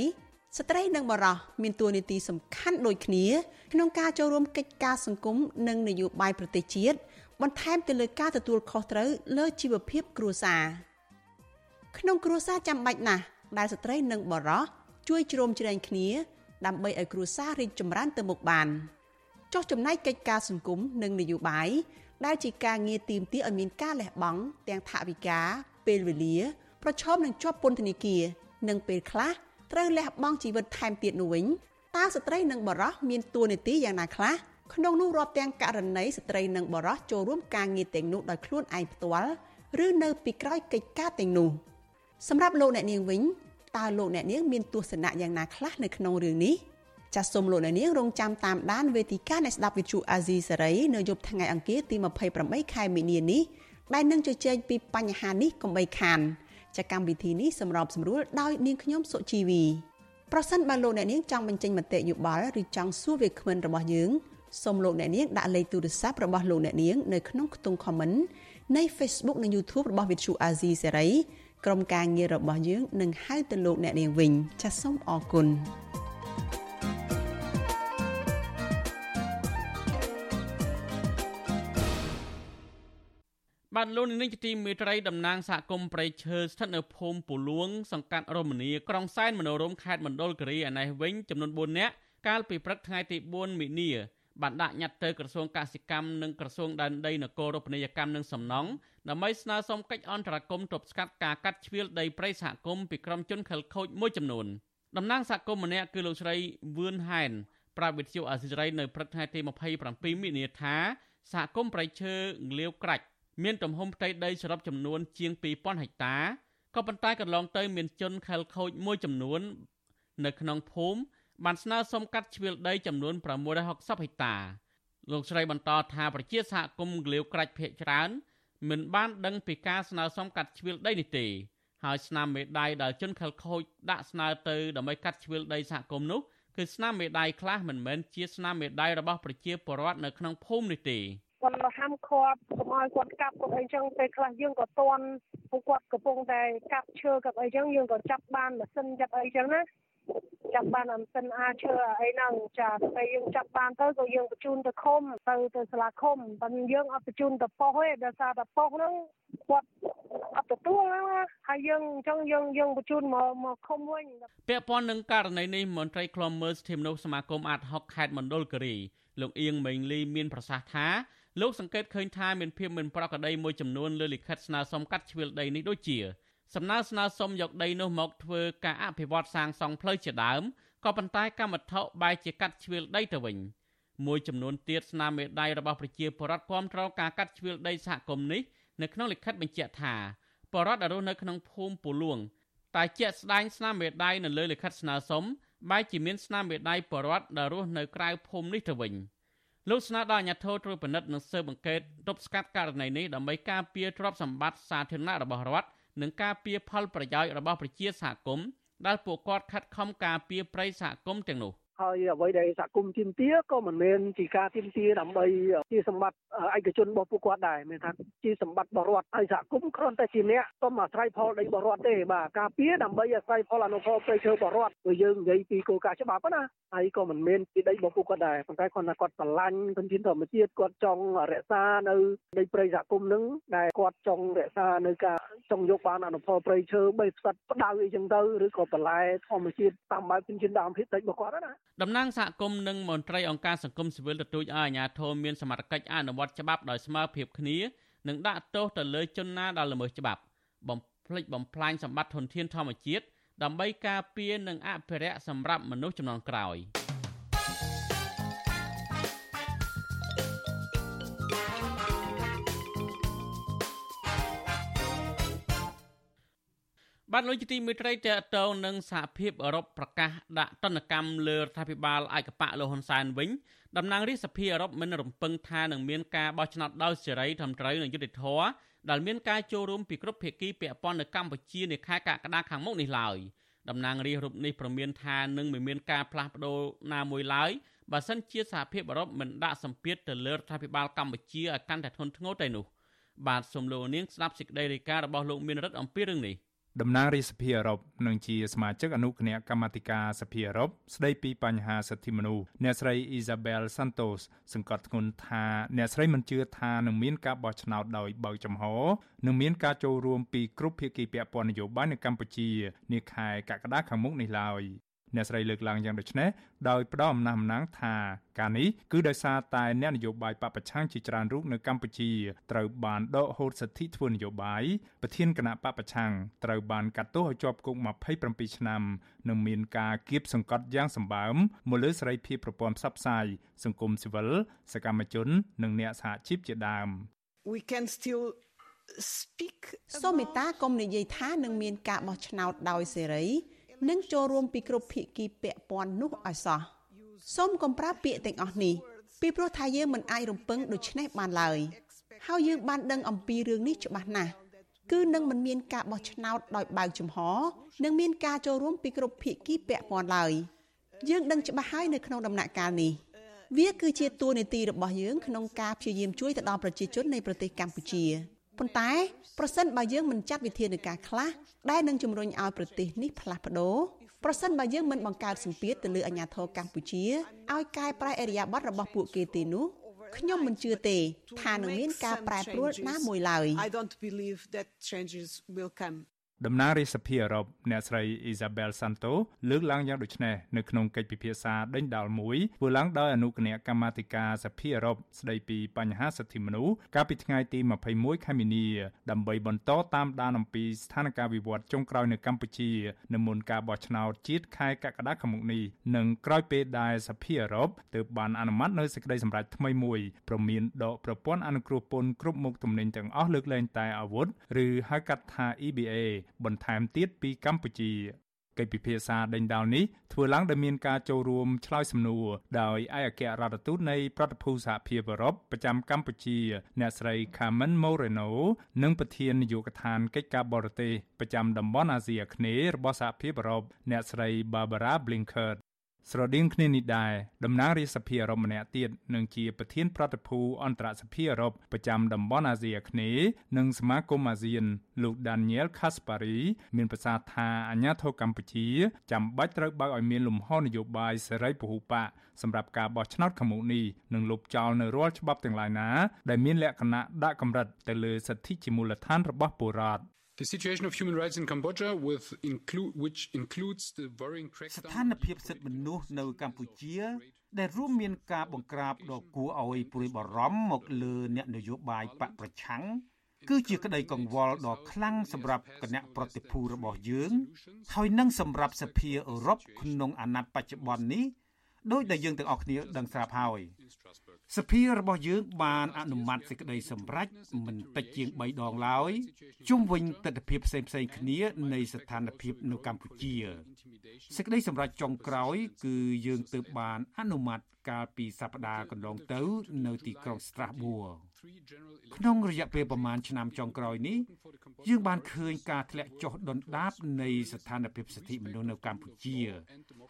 ស្ត្រីនិងបរោះមានតួនាទីសំខាន់ដូចគ្នាក្នុងការចូលរួមកិច្ចការសង្គមនិងនយោបាយប្រទេសជាតិបន្ថែមទៅលើការទទួលខុសត្រូវលើជីវភាពគ្រួសារក្នុងគ្រួសារចាំបាច់ណាស់ដែលស្ត្រីនិងបរោះជួយជ្រោមជ្រែងគ្នា ដើម្បីឲ្យគ្រួសាររីកចម្រើនទៅមុខបានចុះចំណែកកិច្ចការសង្គមនិងនយោបាយដែលជាការងារទីមទាឲ្យមានការលះបង់ទាំងថវិកាពេលវេលា ប្រឈមនឹងជាប់ពន្ធនាគារនិងពេលខ្លះត្រូវលះបង់ជីវិតថែមទៀតនោះវិញតើស្ត្រីនិងបរោះមានតួនាទីយ៉ាងណាខ្លះក្នុងនោះរាប់ទាំងករណីស្ត្រីនិងបរោះចូលរួមការងារទាំងនោះដោយខ្លួនឯងផ្ទាល់ឬនៅពីក្រោយកិច្ចការទាំងនោះសម្រាប់លោកអ្នកនាងវិញ តើលោកអ្នកនាងមានទស្សនៈយ៉ាងណាខ្លះនៅក្នុងរឿងនេះចាសសូមលោកអ្នកនាងរងចាំតាមដានវេទិកានៃស្ដាប់វិទ្យុអាស៊ីសេរីនៅយប់ថ្ងៃអង្គារទី28ខែមីនានេះដែលនឹងជជែកពីបញ្ហានេះកុំបីខានចាកម្មវិធីនេះសម្របសម្រួលដោយនាងខ្ញុំសុជីវីប្រសិនបើលោកអ្នកនាងចង់បញ្ចេញមតិយោបល់ឬចង់សួរវាគ្មិនរបស់យើងសូមលោកអ្នកនាងដាក់លេខទូរស័ព្ទរបស់លោកអ្នកនាងនៅក្នុងខ្ទង់ comment នៃ Facebook និង YouTube របស់ Vithu Azizi Serai ក្រុមការងាររបស់យើងនឹងហៅទៅលោកអ្នកនាងវិញចាសសូមអរគុណបាទលោកនាងជាទីមេត្រីតំណាងសហគមន៍ប្រៃឈើស្ថិតនៅភូមិពូលួង សង្កាត់រមនីក្រុងសែនមនោរមខេត្តមណ្ឌលគិរីឯនេះវិញចំនួន4នាក់កាលពីព្រឹកថ្ងៃទី4មីនាបានដាក់ញត្តិទៅក្រសួងកសិកម្មនិងក្រសួងដែនដីនគររូបនីយកម្មនិងសំណង់ ដើម្បីស្នើសុំកិច្ចអន្តរាគមន៍ទប់ស្កាត់ការកាត់ជ្រៀលដីព្រៃសហគមន៍ពីក្រុមជនខិលខូចមួយចំនួនតំណាងសហគមន៍ម្នាក់គឺលោកស្រីវឿនហែនប្រាប់វិទ្យុអាស៊ីសេរីនៅព្រឹកថ្ងៃទី27មិនិនាថាសហគមន៍ប្រៃឈើងលាវក្រាច់មានទំហំផ្ទៃដីសរុបចំនួនជាង2000ហិកតាក៏ប៉ុន្តែកន្លងទៅមានជនខិលខូចមួយចំនួន នៅក្នុងភូមិបានស្នើសុំកាត់ជ្រឿលដីចំនួន660ហិកតាលោកស្រីបន្តថាប្រជាសហគមន៍ងលាវក្រាច់ភ ieck ច្រើន មិនបានដឹងពីការស្នើសុំកាត់ជ្រឿលដីនេះទេហើយស្នាមមេដៃដែលជនខិលខូចដាក់ស្នើទៅដើម្បីកាត់ជ្រឿលដីសហគមន៍នោះគឺស្នាមមេដៃខ្លះមិនមែនជាស្នាមមេដៃរបស់ប្រជាពលរដ្ឋនៅក្នុងភូមិនេះទេគាត់ហាមឃាត់កុំឲ្យគាត់កាប់គាត់អីចឹងពេលខ្លះយើងក៏តន់ពួកគាត់កំពុងតែកាប់ឈើកាប់អីចឹងយើងក៏ចាប់បានម៉ាស៊ីនចាប់អីចឹងណា ចាប់បានអាសិនអាឈើអីហ្នឹងចាតែយើងចាប់បានទៅក៏យើងបញ្ជូនទៅឃុំទៅទៅសាលាឃុំតែយើងអត់បញ្ជូនទៅប៉ុស្តិ៍ទេដោយសារតែប៉ុស្តិ៍ហ្នឹងគាត់អត់ទទួលហើយយើងអញ្ចឹងយើងយើងបញ្ជូនមកមកឃុំវិញពាក់ព័ន្ធនឹងករណីនេះមន្ត្រីខ្លំមើលសិទ្ធិមនុស្សសមាគមអាត60ខេត្តមណ្ឌលគិរីលោកអៀងមេងលីមានប្រសាសន៍ថាលោកសង្កេតឃើញថាមានភាពមិនប្រក្រតីមួយចំនួនលើលិខិតស្នើសុំកាត់ជ្រឿលដីនេះដូចជា សំណើស្នើសុំយកដីនោះមកធ្វើការអភិវឌ្ឍសាងសង់ផ្លូវជាដើមក៏ប៉ុន្តែកម្មវត្ថុបែរជាកាត់ជ្រឿលដីទៅវិញមួយចំនួនទៀតស្នាមមេដៃរបស់ប្រជាពលរដ្ឋគាំទ្រការកាត់ជ្រឿលដីសហគមន៍នេះនៅក្នុងលិខិតបញ្ជាក់ថាពលរដ្ឋដែលរស់នៅក្នុងភូមិពូលួងតែជាក់ស្ដែងស្នាមមេដៃនៅលើលិខិតស្នើសុំបែរជាមានស្នាមមេដៃពលរដ្ឋដែលរស់នៅក្រៅភូមិនេះទៅវិញលោកស្នើដល់អាជ្ញាធរត្រួតពិនិត្យនិងស៊ើបអង្កេតទប់ស្កាត់ករណីនេះដើម្បីការពារទ្រព្យសម្បត្តិសាធារណៈរបស់រដ្ឋ និងការពារផលប្រយោជន៍របស់ប្រជាសហគមន៍ដែលពួកគាត់ខិតខំការពារប្រៃសហគមន៍ទាំងនោះ។ ហើយអ្វីដែលសហគមន៍ទាមទារក៏មិនមែនជាការទាមទារដើម្បីជាសម្បត្តិឯកជនរបស់ពួកគាត់ដែរមានថាជាសម្បត្តិរបស់រដ្ឋហើយសហគមន៍គ្រាន់តែជាអ្នកទុំអាស្រ័យផលដីរបស់រដ្ឋទេបាទការពារដើម្បីអាស្រ័យផលអនុផលព្រៃឈើរបស់រដ្ឋព្រោះយើងនិយាយពីគោលការណ៍ច្បាប់ណាហើយក៏មិនមែនពីដីរបស់ពួកគាត់ដែរប៉ុន្តែគាត់ថាគាត់ស្រឡាញ់ធនធានធម្មជាតិគាត់ចង់រក្សានៅដីព្រៃសហគមន៍នឹងដែលគាត់ចង់រក្សានៅការចង់យកបានអនុផលព្រៃឈើបីផ្សិតផ្ដៅអីចឹងទៅឬក៏បន្លែធម្មជាតិតាមបែបធនធានដើមភាគតិចរបស់គាត់ណាតំណាងសហគមន៍និងមន្ត្រីអង្គការសង្គមស៊ីវិលទទូចឲ្យអាជ្ញាធរមានសមត្ថកិច្ចអនុវត្តច្បាប់ដោយស្មើភាពគ្នានិងដាក់ទោសទៅលើជនណាដែលល្មើសច្បាប់ បំភ្លេចបំផ្លាញសម្បត្តិធនធានធម្មជាតិដើម្បីការពារនិងអភិរក្សសម្រាប់មនុស្សជំនាន់ក្រោយ។ បាទលោកជាទីមេត្រីតេតងនឹងសហភាពអឺរ៉ុបប្រកាសដាក់ទណ្ឌកម្មលើរដ្ឋាភិបាលឯកបៈលោកហ៊ុនសែនវិញតំណាងរាជសភាអឺរ៉ុបមិនរំពឹងថានឹងមានការបោះឆ្នោតដោយសេរីត្រឹមត្រូវនិងយុត្តិធម៌ដែលមានការចូលរួមពីគ្រប់ភាគីពាក់ព័ន្ធនៅកម្ពុជានាខែកក្កដាខាងមុខនេះឡើយតំណាងរាជរូបនេះប្រមានថានឹងមិនមានការផ្លាស់ប្ដូរណាមួយឡើយបើសិនជាសហភាពអឺរ៉ុបមិនដាក់សម្ពាធទៅលើរដ្ឋាភិបាលកម្ពុជាឲ្យកាន់តែធ្ងន់ធ្ងរទៅនោះបាទសូមលោកនាងស្ដាប់សេចក្តីរាយការណ៍របស់លោកមានរិទ្ធអំពីរឿងនេះ តំណាងរាជសភាអឺរ៉ុបនិងជាសមាជិកអនុគណៈកម្មាធិការសភាអឺរ៉ុបស្ដីពីបញ្ហាសិទ្ធិមនុស្សអ្នកស្រី Isabel Santos សង្កត់ធ្ងន់ថាអ្នកស្រីមិនជឿថានឹងមានការបោះឆ្នោតដោយបើកចំហនិងមានការចូលរួមពីគ្រប់ភាគីពាក់ព័ន្ធនយោបាយនៅកម្ពុជានាខែកក្កដាខាងមុខនេះឡើយ អ្នកស្រីលើកឡើងយ៉ាងដូចនេះដោយផ្ដោតអំណះអំណាងថាការនេះគឺដោយសារតែអ្នកនយោបាយបពប្រឆាំងជាច្រើនរូបនៅកម្ពុជាត្រូវបានដកហូតសិទ្ធិធ្វើនយោបាយប្រធានគណៈបពប្រឆាំងត្រូវបានកាត់ទោសឲ្យជាប់គុក27ឆ្នាំនិងមានការគៀបសង្កត់យ៉ាងសម្បើមមកលើសេរីភាពប្រព័ន្ធផ្សព្វផ្សាយសង្គមស៊ីវិលសកម្មជន និងអ្នកសហជីពជាដើម We can still speak សូមមេត្តាកុំនិយាយថានឹងមានការបោះឆ្នោតដោយសេរី និងចូលរួមពីគ្រប់ភាគីពាក់ព័ន្ធនោះឲ្យសោះសូមកុំប្រើពាក្យទាំងអស់នេះពីព្រោះថាយើងមិនអាចរំពឹងដូច្នេះបានឡើយហើយយើងបានដឹងអំពីរឿងនេះច្បាស់ណាស់គឺនឹងមិនមានការបោះឆ្នោតដោយបើកចំហនិងមានការចូលរួមពីគ្រប់ភាគីពាក់ព័ន្ធឡើយយើងដឹងច្បាស់ហើយនៅក្នុងដំណាក់កាលនេះវាគឺជាតួនាទីរបស់យើងក្នុងការព្យាយាមជួយទៅដល់ប្រជាជននៃប្រទេសកម្ពុជា ប៉ុន្តែប្រសិនបើយើងមិនចាត់វិធានការខ្លះដែលនឹងជំរុញឲ្យប្រទេសនេះផ្លាស់ប្ដូរប្រសិនបើយើងមិនបង្កើតសម្ពាធទៅលើអាញាធរកម្ពុជាឲ្យកែប្រែអរិយាប័ត្ររបស់ពួកគេទេនោះខ្ញុំមិនជឿទេ ថានឹងមានការប្រែប្រួលណាមួយឡើយ I don't believe that changes will come តំណាងរាជសភាអឺរ៉ុបអ្នកស្រី Isabel Santo លើកឡើងយ៉ាងដូចនេះនៅក្នុងកិច្ចពិភាក្សាដេញដោលមួយធ្វើឡើងដោយអនុគណៈកម្មាធិការសភាអឺរ៉ុបស្ដីពីបញ្ហាសិទ្ធិមនុស្សកាលពីថ្ងៃទី21ខែមីនាដើម្បីបន្តតាមដានអំពីស្ថានភាពវិវត្តចុងក្រោយនៅកម្ពុជានៅមុនការបោះឆ្នោតជាតិខែកក្កដាខាងមុខនេះនិងក្រោយពេលដែលសភាអឺរ៉ុបទើបបានអនុម័តនៅសេចក្តីសម្រេចថ្មីមួយព្រមមានដកប្រព័ន្ធអនុគ្រោះពន្ធគ្រប់មុខទំនិញទាំងអស់លើកលែងតែអាវុធឬហៅកាត់ថា EBA បន្ថែមទៀតពីកម្ពុជាកិច្ចពិភាក្សាដេញដោលនេះធ្វើឡើងដោយមានការចូលរួមឆ្លើយសំណួរដោយឯកអគ្គរដ្ឋទូតនៃប្រតិភូសហភាពអឺរ៉ុបប្រចាំកម្ពុជា អ្នកស្រី Carmen Moreno និងប្រធាននាយកដ្ឋានកិច្ចការបរទេសប្រចាំតំបន់អាស៊ីអាគ្នេយ៍របស់សហភាពអឺរ៉ុបអ្នកស្រី Barbara Blinker ស្រដៀងគ្នានេះដែរតំណាងរាជសភាអឺរ៉ុបម្នាក់ទៀតនឹងជាប្រធានប្រតិភូអន្តរសភាអឺរ៉ុបប្រចាំតំបន់អាស៊ីអាគ្នេយ៍និងសមាគមអាស៊ាន លោក Daniel Kaspari មានប្រសាសន៍ថាអាញាធរកម្ពុជាចាំបាច់ត្រូវបើកឲ្យមានលំហនយោបាយសេរីពហុបកសម្រាប់ការបោះឆ្នោតខាងមុខនេះនិងលុបចោលនៅរាល់ច្បាប់ទាំងឡាយណា ដែលមានលក្ខណៈដាក់កម្រិតទៅលើសិទ្ធិជាមូលដ្ឋានរបស់ពលរដ្ឋ The situation of human rights in Cambodia with include which includes the worrying ស្ថានភាពសិទ្ធិមនុស្សនៅកម្ពុជា ដែលរួមមានការបង្ក្រាបដ៏គួរឲ្យព្រួយបារម្ភមកលើអ្នកនយោបាយបកប្រឆាំងគឺជាក្តីកង្វល់ដ៏ខ្លាំងសម្រាប់គណៈប្រតិភូរបស់យើង ហើយនឹងសម្រាប់សភាអឺរ៉ុបក្នុងអាណត្តិបច្ចុប្បន្ននេះ ដោយដែលយើងទាំងអស់គ្នាដឹងស្រាប់ហើយសភារបស់យើងបានអនុម័តសេចក្តីសម្រេចមិនតិចជាង3ដងឡើយជុំវិញទស្សនវិជ្ជាផ្សេងៗគ្នានៃស្ថានភាពនៅកម្ពុជាសេចក្តីសម្រេចចុងក្រោយ គឺយើងទើបបានអនុម័តកាលពីសប្តាហ៍កន្លងទៅ នៅទីក្រុង Strasbourg ក្នុងរយៈពេលប្រមាណឆ្នាំចុងក្រោយនេះយើងបានឃើញការធ្លាក់ចុះដុនដាបនៃស្ថានភាពសិទ្ធិមនុស្សនៅកម្ពុជា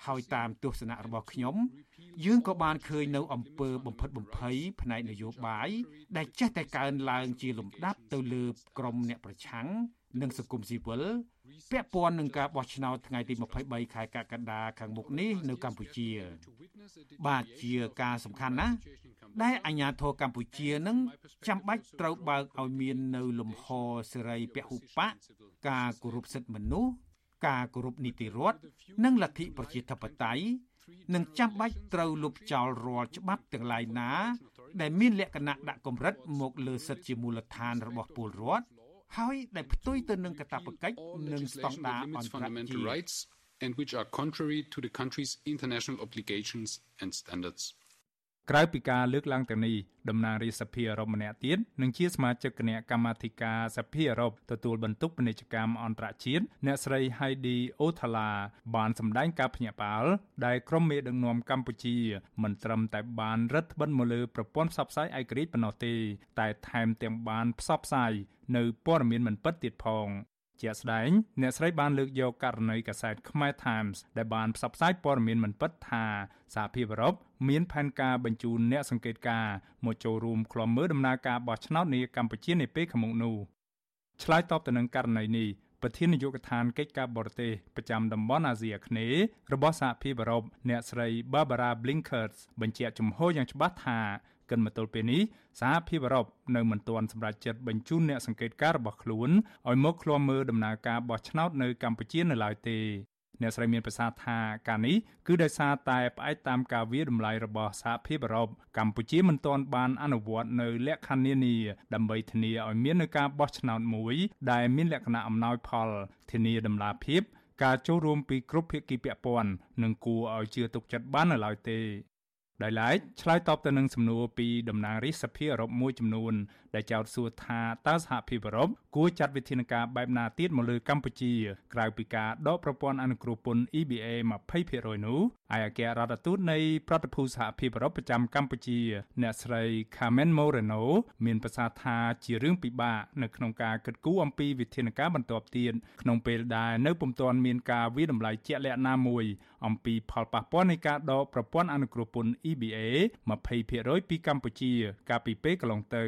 ហើយតាមទស្សនៈរបស់ខ្ញុំ យើងក៏បានឃើញនៅអំពើបំផិតបំភ័យផ្នែកនយោបាយដែលចេះតែកើនឡើងជាលំដាប់ទៅលើក្រមអ្នកប្រឆាំងនិងសង្គមស៊ីវិល ពាក់ព័ន្ធនឹងការបោះឆ្នោតថ្ងៃទី23ខែកក្កដាខាងមុខនេះនៅកម្ពុជា បាទជាការសំខាន់ណាស់ដែលអាជ្ញាធរកម្ពុជានឹងចាំបាច់ត្រូវបើកឲ្យមាននៅលំហសេរីពហុបកការគោរពសិទ្ធិមនុស្សការគោរពនីតិរដ្ឋនិងលទ្ធិប្រជាធិបតេយ្យនឹងចាំបាច់ត្រូវលុបចោលរាល់ច្បាប់ទាំងឡាយណា ដែលមានលក្ខណៈដាក់កម្រិតមកលើសិទ្ធិជាមូលដ្ឋានរបស់ពលរដ្ឋ ហើយដែលផ្ទុយទៅនឹងកាតព្វកិច្ចនិងស្តង់ដារអន្តរជាតិ and which are contrary to the country's international obligations and standards ក្រៅពីការលើកឡើងទាំងនេះតំណាងរាជសភាអឺរ៉ុបម្នាក់ទៀតនិងជាសមាជិកគណៈកម្មាធិការសភាអឺរ៉ុបទទួលបន្ទុកពាណិជ្ជកម្មអន្តរជាតិអ្នកស្រី Heidi Othala បានសម្ដែងការភ្ញាក់ផ្អើលដែលក្រុមមេដឹកនាំកម្ពុជាមិនត្រឹមតែបានរឹតបន្តឹងមកលើប្រព័ន្ធផ្សព្វផ្សាយឯករាជ្យប៉ុណ្ណោះទេតែថែមទាំងបានផ្សព្វផ្សាយនៅព័ត៌មានមិនពិតទៀតផង ជាក់ស្ដែងអ្នកស្រីបានលើកយកករណីកាសែតខ្មែរ Times ដែលបានផ្សព្វផ្សាយព័ត៌មានមិនពិតថាសហភាពអឺរ៉ុបមានផែនការបញ្ជូនអ្នកសង្កេតការណ៍មកចូលរួមក្លំមើលដំណើរការបោះឆ្នោតនាកម្ពុជានាពេលខាងមុខនោះឆ្លើយតបទៅនឹងករណីនេះប្រធាននាយកដ្ឋានកិច្ចការបរទេសប្រចាំតំបន់អាស៊ីអាគ្នេយ៍របស់សហភាពអឺរ៉ុបអ្នកស្រី Barbara Blinkers បញ្ជាក់ជំហរយ៉ាងច្បាស់ថា កិនមកទល់ពេលនេះសហភាពអឺរ៉ុបនៅមិនទាន់សម្រេចចិត្តបញ្ជូនអ្នកសង្កេតការណ៍របស់ខ្លួនឲ្យមកឃ្លាំមើលដំណើរការបោះឆ្នោតនៅកម្ពុជានៅឡើយទេអ្នកស្រីមានប្រសាសន៍ថាការនេះគឺដោយសារតែផ្អែកតាមការវាតម្លៃរបស់សហភាពអឺរ៉ុបកម្ពុជាមិនទាន់បានអនុវត្តនៅលក្ខខណ្ឌនានាដើម្បីធានាឲ្យមាននៅការបោះឆ្នោតមួយដែលមានលក្ខណៈអំណោយផលធានាដំណាភាពការចូលរួមពីគ្រប់ភាគីពាក់ព័ន្ធនិងគួរឲ្យជឿទុកចិត្តបាននៅឡើយទេ ដោយឡែកឆ្លើយតបទៅនឹងសំណួរពីតំណាងរាជសភាអឺរ៉ុបមួយចំនួន ដែលចោទសួរថាតើសហភាពអឺរ៉ុបគួរចាត់វិធានការបែបណាទៀតមកលើកម្ពុជា ក្រៅពីការដកប្រព័ន្ធអនុគ្រោះពន្ធ EBA 20%នោះឯអគ្គរដ្ឋទូតនៃប្រតិភូសហភាពអឺរ៉ុបប្រចាំកម្ពុជា អ្នកស្រី Carmen Moreno មានប្រសាសន៍ថាជារឿងពិបាកនៅក្នុងការគិតគូរអំពីវិធានការបន្ទាប់ទៀតក្នុងពេលដែលនៅពុំទាន់មានការវិដំឡៃជាក់លាក់ណាមួយអំពីផលប៉ះពាល់នៃការដកប្រព័ន្ធអនុគ្រោះពន្ធ EBA 20%ពីកម្ពុជា កាលពីពេលកន្លងទៅ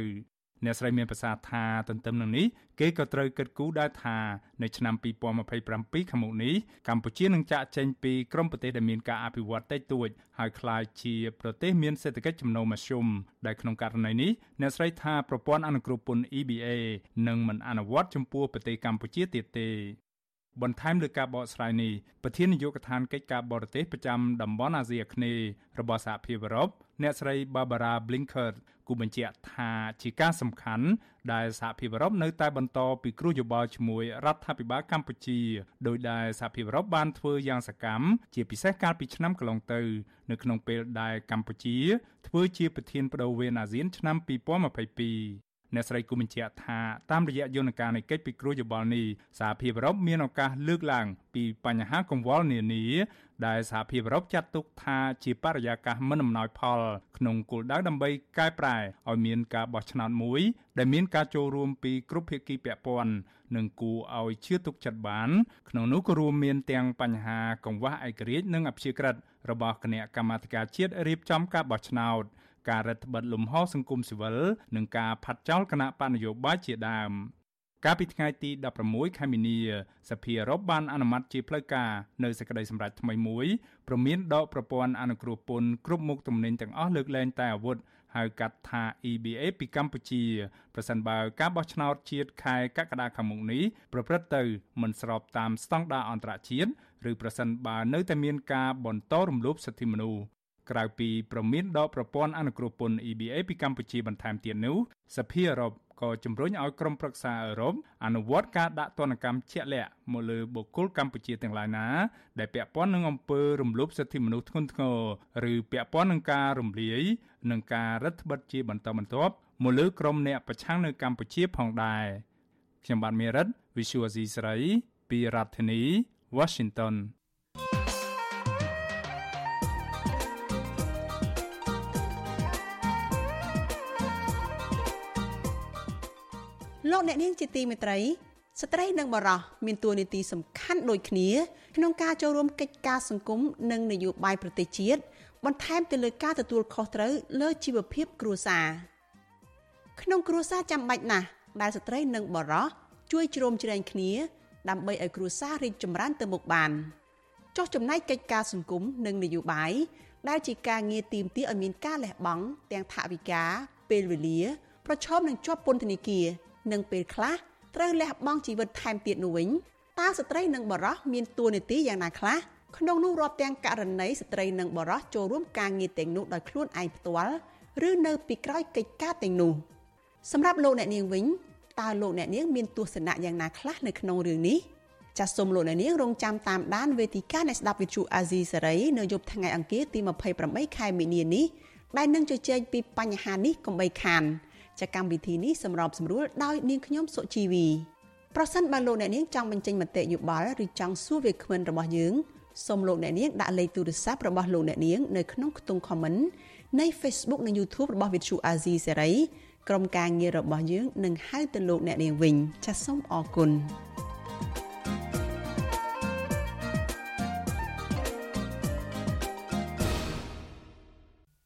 អ្នកស្រីមានប្រសាសន៍ថាទន្ទឹមនឹងនេះគេក៏ត្រូវគិតគូរដែរថានៅឆ្នាំ2027ខាងមុខនេះកម្ពុជានឹងចាក់ចេញពីក្រុមប្រទេសដែលមានការអភិវឌ្ឍតិចតួចហើយក្លាយជាប្រទេសមានសេដ្ឋកិច្ចចំណូលមធ្យមដែលក្នុងករណីនេះអ្នកស្រីថាប្រព័ន្ធអនុគ្រោះពន្ធ EBA នឹងមិនអនុវត្តចំពោះប្រទេសកម្ពុជាទៀតទេ បន្ថែមលើការបកស្រាយនេះប្រធាននាយកដ្ឋានកិច្ចការបរទេសប្រចាំតំបន់អាស៊ីអាគ្នេយ៍របស់សហភាពអឺរ៉ុបអ្នកស្រី Barbara Blinker គូបញ្ជាក់ថាជាការសំខាន់ដែលសហភាពអឺរ៉ុបនៅតែបន្តពិគ្រោះយោបល់ជាមួយរដ្ឋាភិបាលកម្ពុជាដោយដែលសហភាពអឺរ៉ុបបានធ្វើយ៉ាងសកម្មជាពិសេសកាលពីឆ្នាំកន្លងទៅ នៅក្នុងពេលដែលកម្ពុជាធ្វើជាប្រធានបដូវវេនអាស៊ានឆ្នាំ2022 អ្នកស្រីគូបញ្ជាក់ថាតាមរយៈយន្តការនៃកិច្ចពិគ្រោះយោបល់នេះសហភាពអឺរ៉ុបមានឱកាសលើកឡើងពីបញ្ហាកង្វល់នានាដែលសហភាពអឺរ៉ុបចាត់ទុកថាជាបរិយាកាសមិនអំណោយផល ក្នុងគោលដៅដើម្បីកែប្រែឲ្យមានការបោះឆ្នោតមួយ ដែលមានការចូលរួមពីគ្រប់ភាគីពាក់ព័ន្ធនិងគួរឲ្យជឿទុកចិត្តបាន ក្នុងនោះក៏រួមមានទាំងបញ្ហាកង្វះឯករាជ្យនិងអព្យាក្រឹតរបស់គណៈកម្មាធិការជាតិរៀបចំការបោះឆ្នោត ការរដ្ឋបិទលំហសង្គមស៊ីវិលនិងការផាត់ចោលគណៈបកនយោបាយជាដើមកាលពីថ្ងៃទី16ខែមីនាសភាអឺរ៉ុបបានអនុម័តជាផ្លូវការនៅសេចក្តីសម្រេចថ្មីមួយព្រមមានដកប្រព័ន្ធអនុគ្រោះពន្ធគ្រប់មុខទំនិញទាំងអស់លើកលែងតែអាវុធហៅកាត់ថា EBA ពីកម្ពុជាប្រសិនបើការបោះឆ្នោតជាតិខែកក្កដាខាងមុខនេះប្រព្រឹត្តទៅមិនស្របតាមស្តង់ដារអន្តរជាតិឬប្រសិនបើនៅតែមានការបន្តរំលោភសិទ្ធិមនុស្ស ក្រៅពីប្រមានដកប្រព័ន្ធអនុគ្រោះពន្ធ EBA ពីកម្ពុជាបន្ថែមទៀតនោះសភាអឺរ៉ុបក៏ជំរុញឲ្យក្រុមប្រឹក្សាអឺរ៉ុបអនុវត្តការដាក់ទណ្ឌកម្មជាក់លាក់មកលើបុគ្គលកម្ពុជាទាំងឡាយណា ដែលពាក់ព័ន្ធនឹងអំពើរំលោភសិទ្ធិមនុស្សធ្ងន់ធ្ងរឬពាក់ព័ន្ធនឹងការរំលាយនិងការរដ្ឋបិទជាបន្តបន្ទាប់មកលើក្រុមអ្នកប្រឆាំងនៅកម្ពុជាផងដែរខ្ញុំបាទមេរិត Visual C ស្រីពីរដ្ឋធានី Washington លោកអ្នកនាងជាទីមេត្រីស្ត្រីនិងបរោះមានតួនាទីសំខាន់ដូចគ្នាក្នុងការចូលរួមកិច្ចការសង្គមនិងនយោបាយប្រទេសជាតិបន្ថែមទៅលើការទទួលខុសត្រូវលើជីវភាពគ្រួសារក្នុងគ្រួសារចាំបាច់ណាស់ដែលស្ត្រីនិងបរោះជួយជ្រោមជ្រែងគ្នា ដើម្បីឲ្យគ្រួសាររីកចម្រើនទៅមុខបានចុះចំណែកកិច្ចការសង្គមនិងនយោបាយដែលជាការងារទីមទាឲ្យមានការលះបង់ទាំងថវិកាពេលវេលា ប្រឈមនឹងជាប់ពន្ធនាគារ និងពេលខ្លះត្រូវលះបង់ជីវិតថែមទៀតនោះវិញតើស្ត្រីនិងបរោះមានតួនាទីយ៉ាងណាខ្លះក្នុងនោះរាប់ទាំងករណីស្ត្រីនិងបរោះចូលរួមការងារទាំងនោះដោយខ្លួនឯងផ្ទាល់ឬនៅពីក្រោយកិច្ចការទាំងនោះសម្រាប់លោកអ្នកនាងវិញតើលោកអ្នកនាងមានទស្សនៈយ៉ាងណាខ្លះនៅក្នុងរឿងនេះចាសសូមលោកអ្នកនាងរងចាំតាមដានវេទិកានៃស្ដាប់វិទ្យុអាស៊ីសេរីនៅយប់ថ្ងៃអង្គារទី28ខែមីនានេះដែលនឹងជជែកពីបញ្ហានេះកុំបីខាន ចាកម្មវិធីនេះសម្របសម្រួលដោយនាងខ្ញុំសុជីវីប្រសិនបើលោកអ្នកនាងចង់បញ្ចេញមតិយោបល់ឬចង់សួរវាគ្មិនរបស់យើងសូមលោកអ្នកនាងដាក់លេខទូរស័ព្ទរបស់លោកអ្នកនាងនៅក្នុងខ្ទង់ comment នៃ Facebook និង YouTube របស់ Vithu Azizi Serai ក្រុមការងាររបស់យើងនឹងហៅទៅលោកអ្នកនាងវិញចាសសូមអរគុណ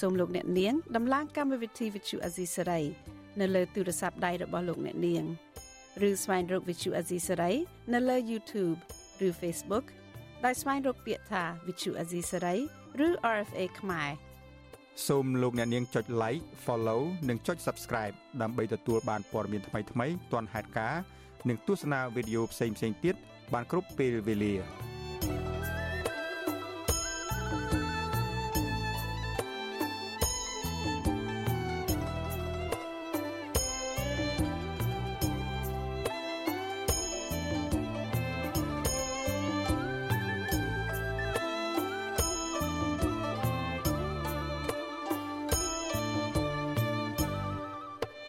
សូមលោកអ្នកនាងដំឡើងកម្មវិធី Vuthu Azizi Saray នៅលើទូរស័ព្ទដៃរបស់លោកអ្នកនាងឬស្វែងរក Vithu Azisari នៅលើ YouTube ឬ Facebook ដោយស្វែងរកពាក្យថា Vithu Azisari ឬ RFA ខ្មែរសូមលោកអ្នកនាងចុច like follow និងចុច subscribe ដើម្បីទទួលបានព័ត៌មានថ្មីៗទាន់ហេតុការណ៍និងទស្សនាវីដេអូផ្សេងៗទៀតបានគ្រប់ពេលវេលា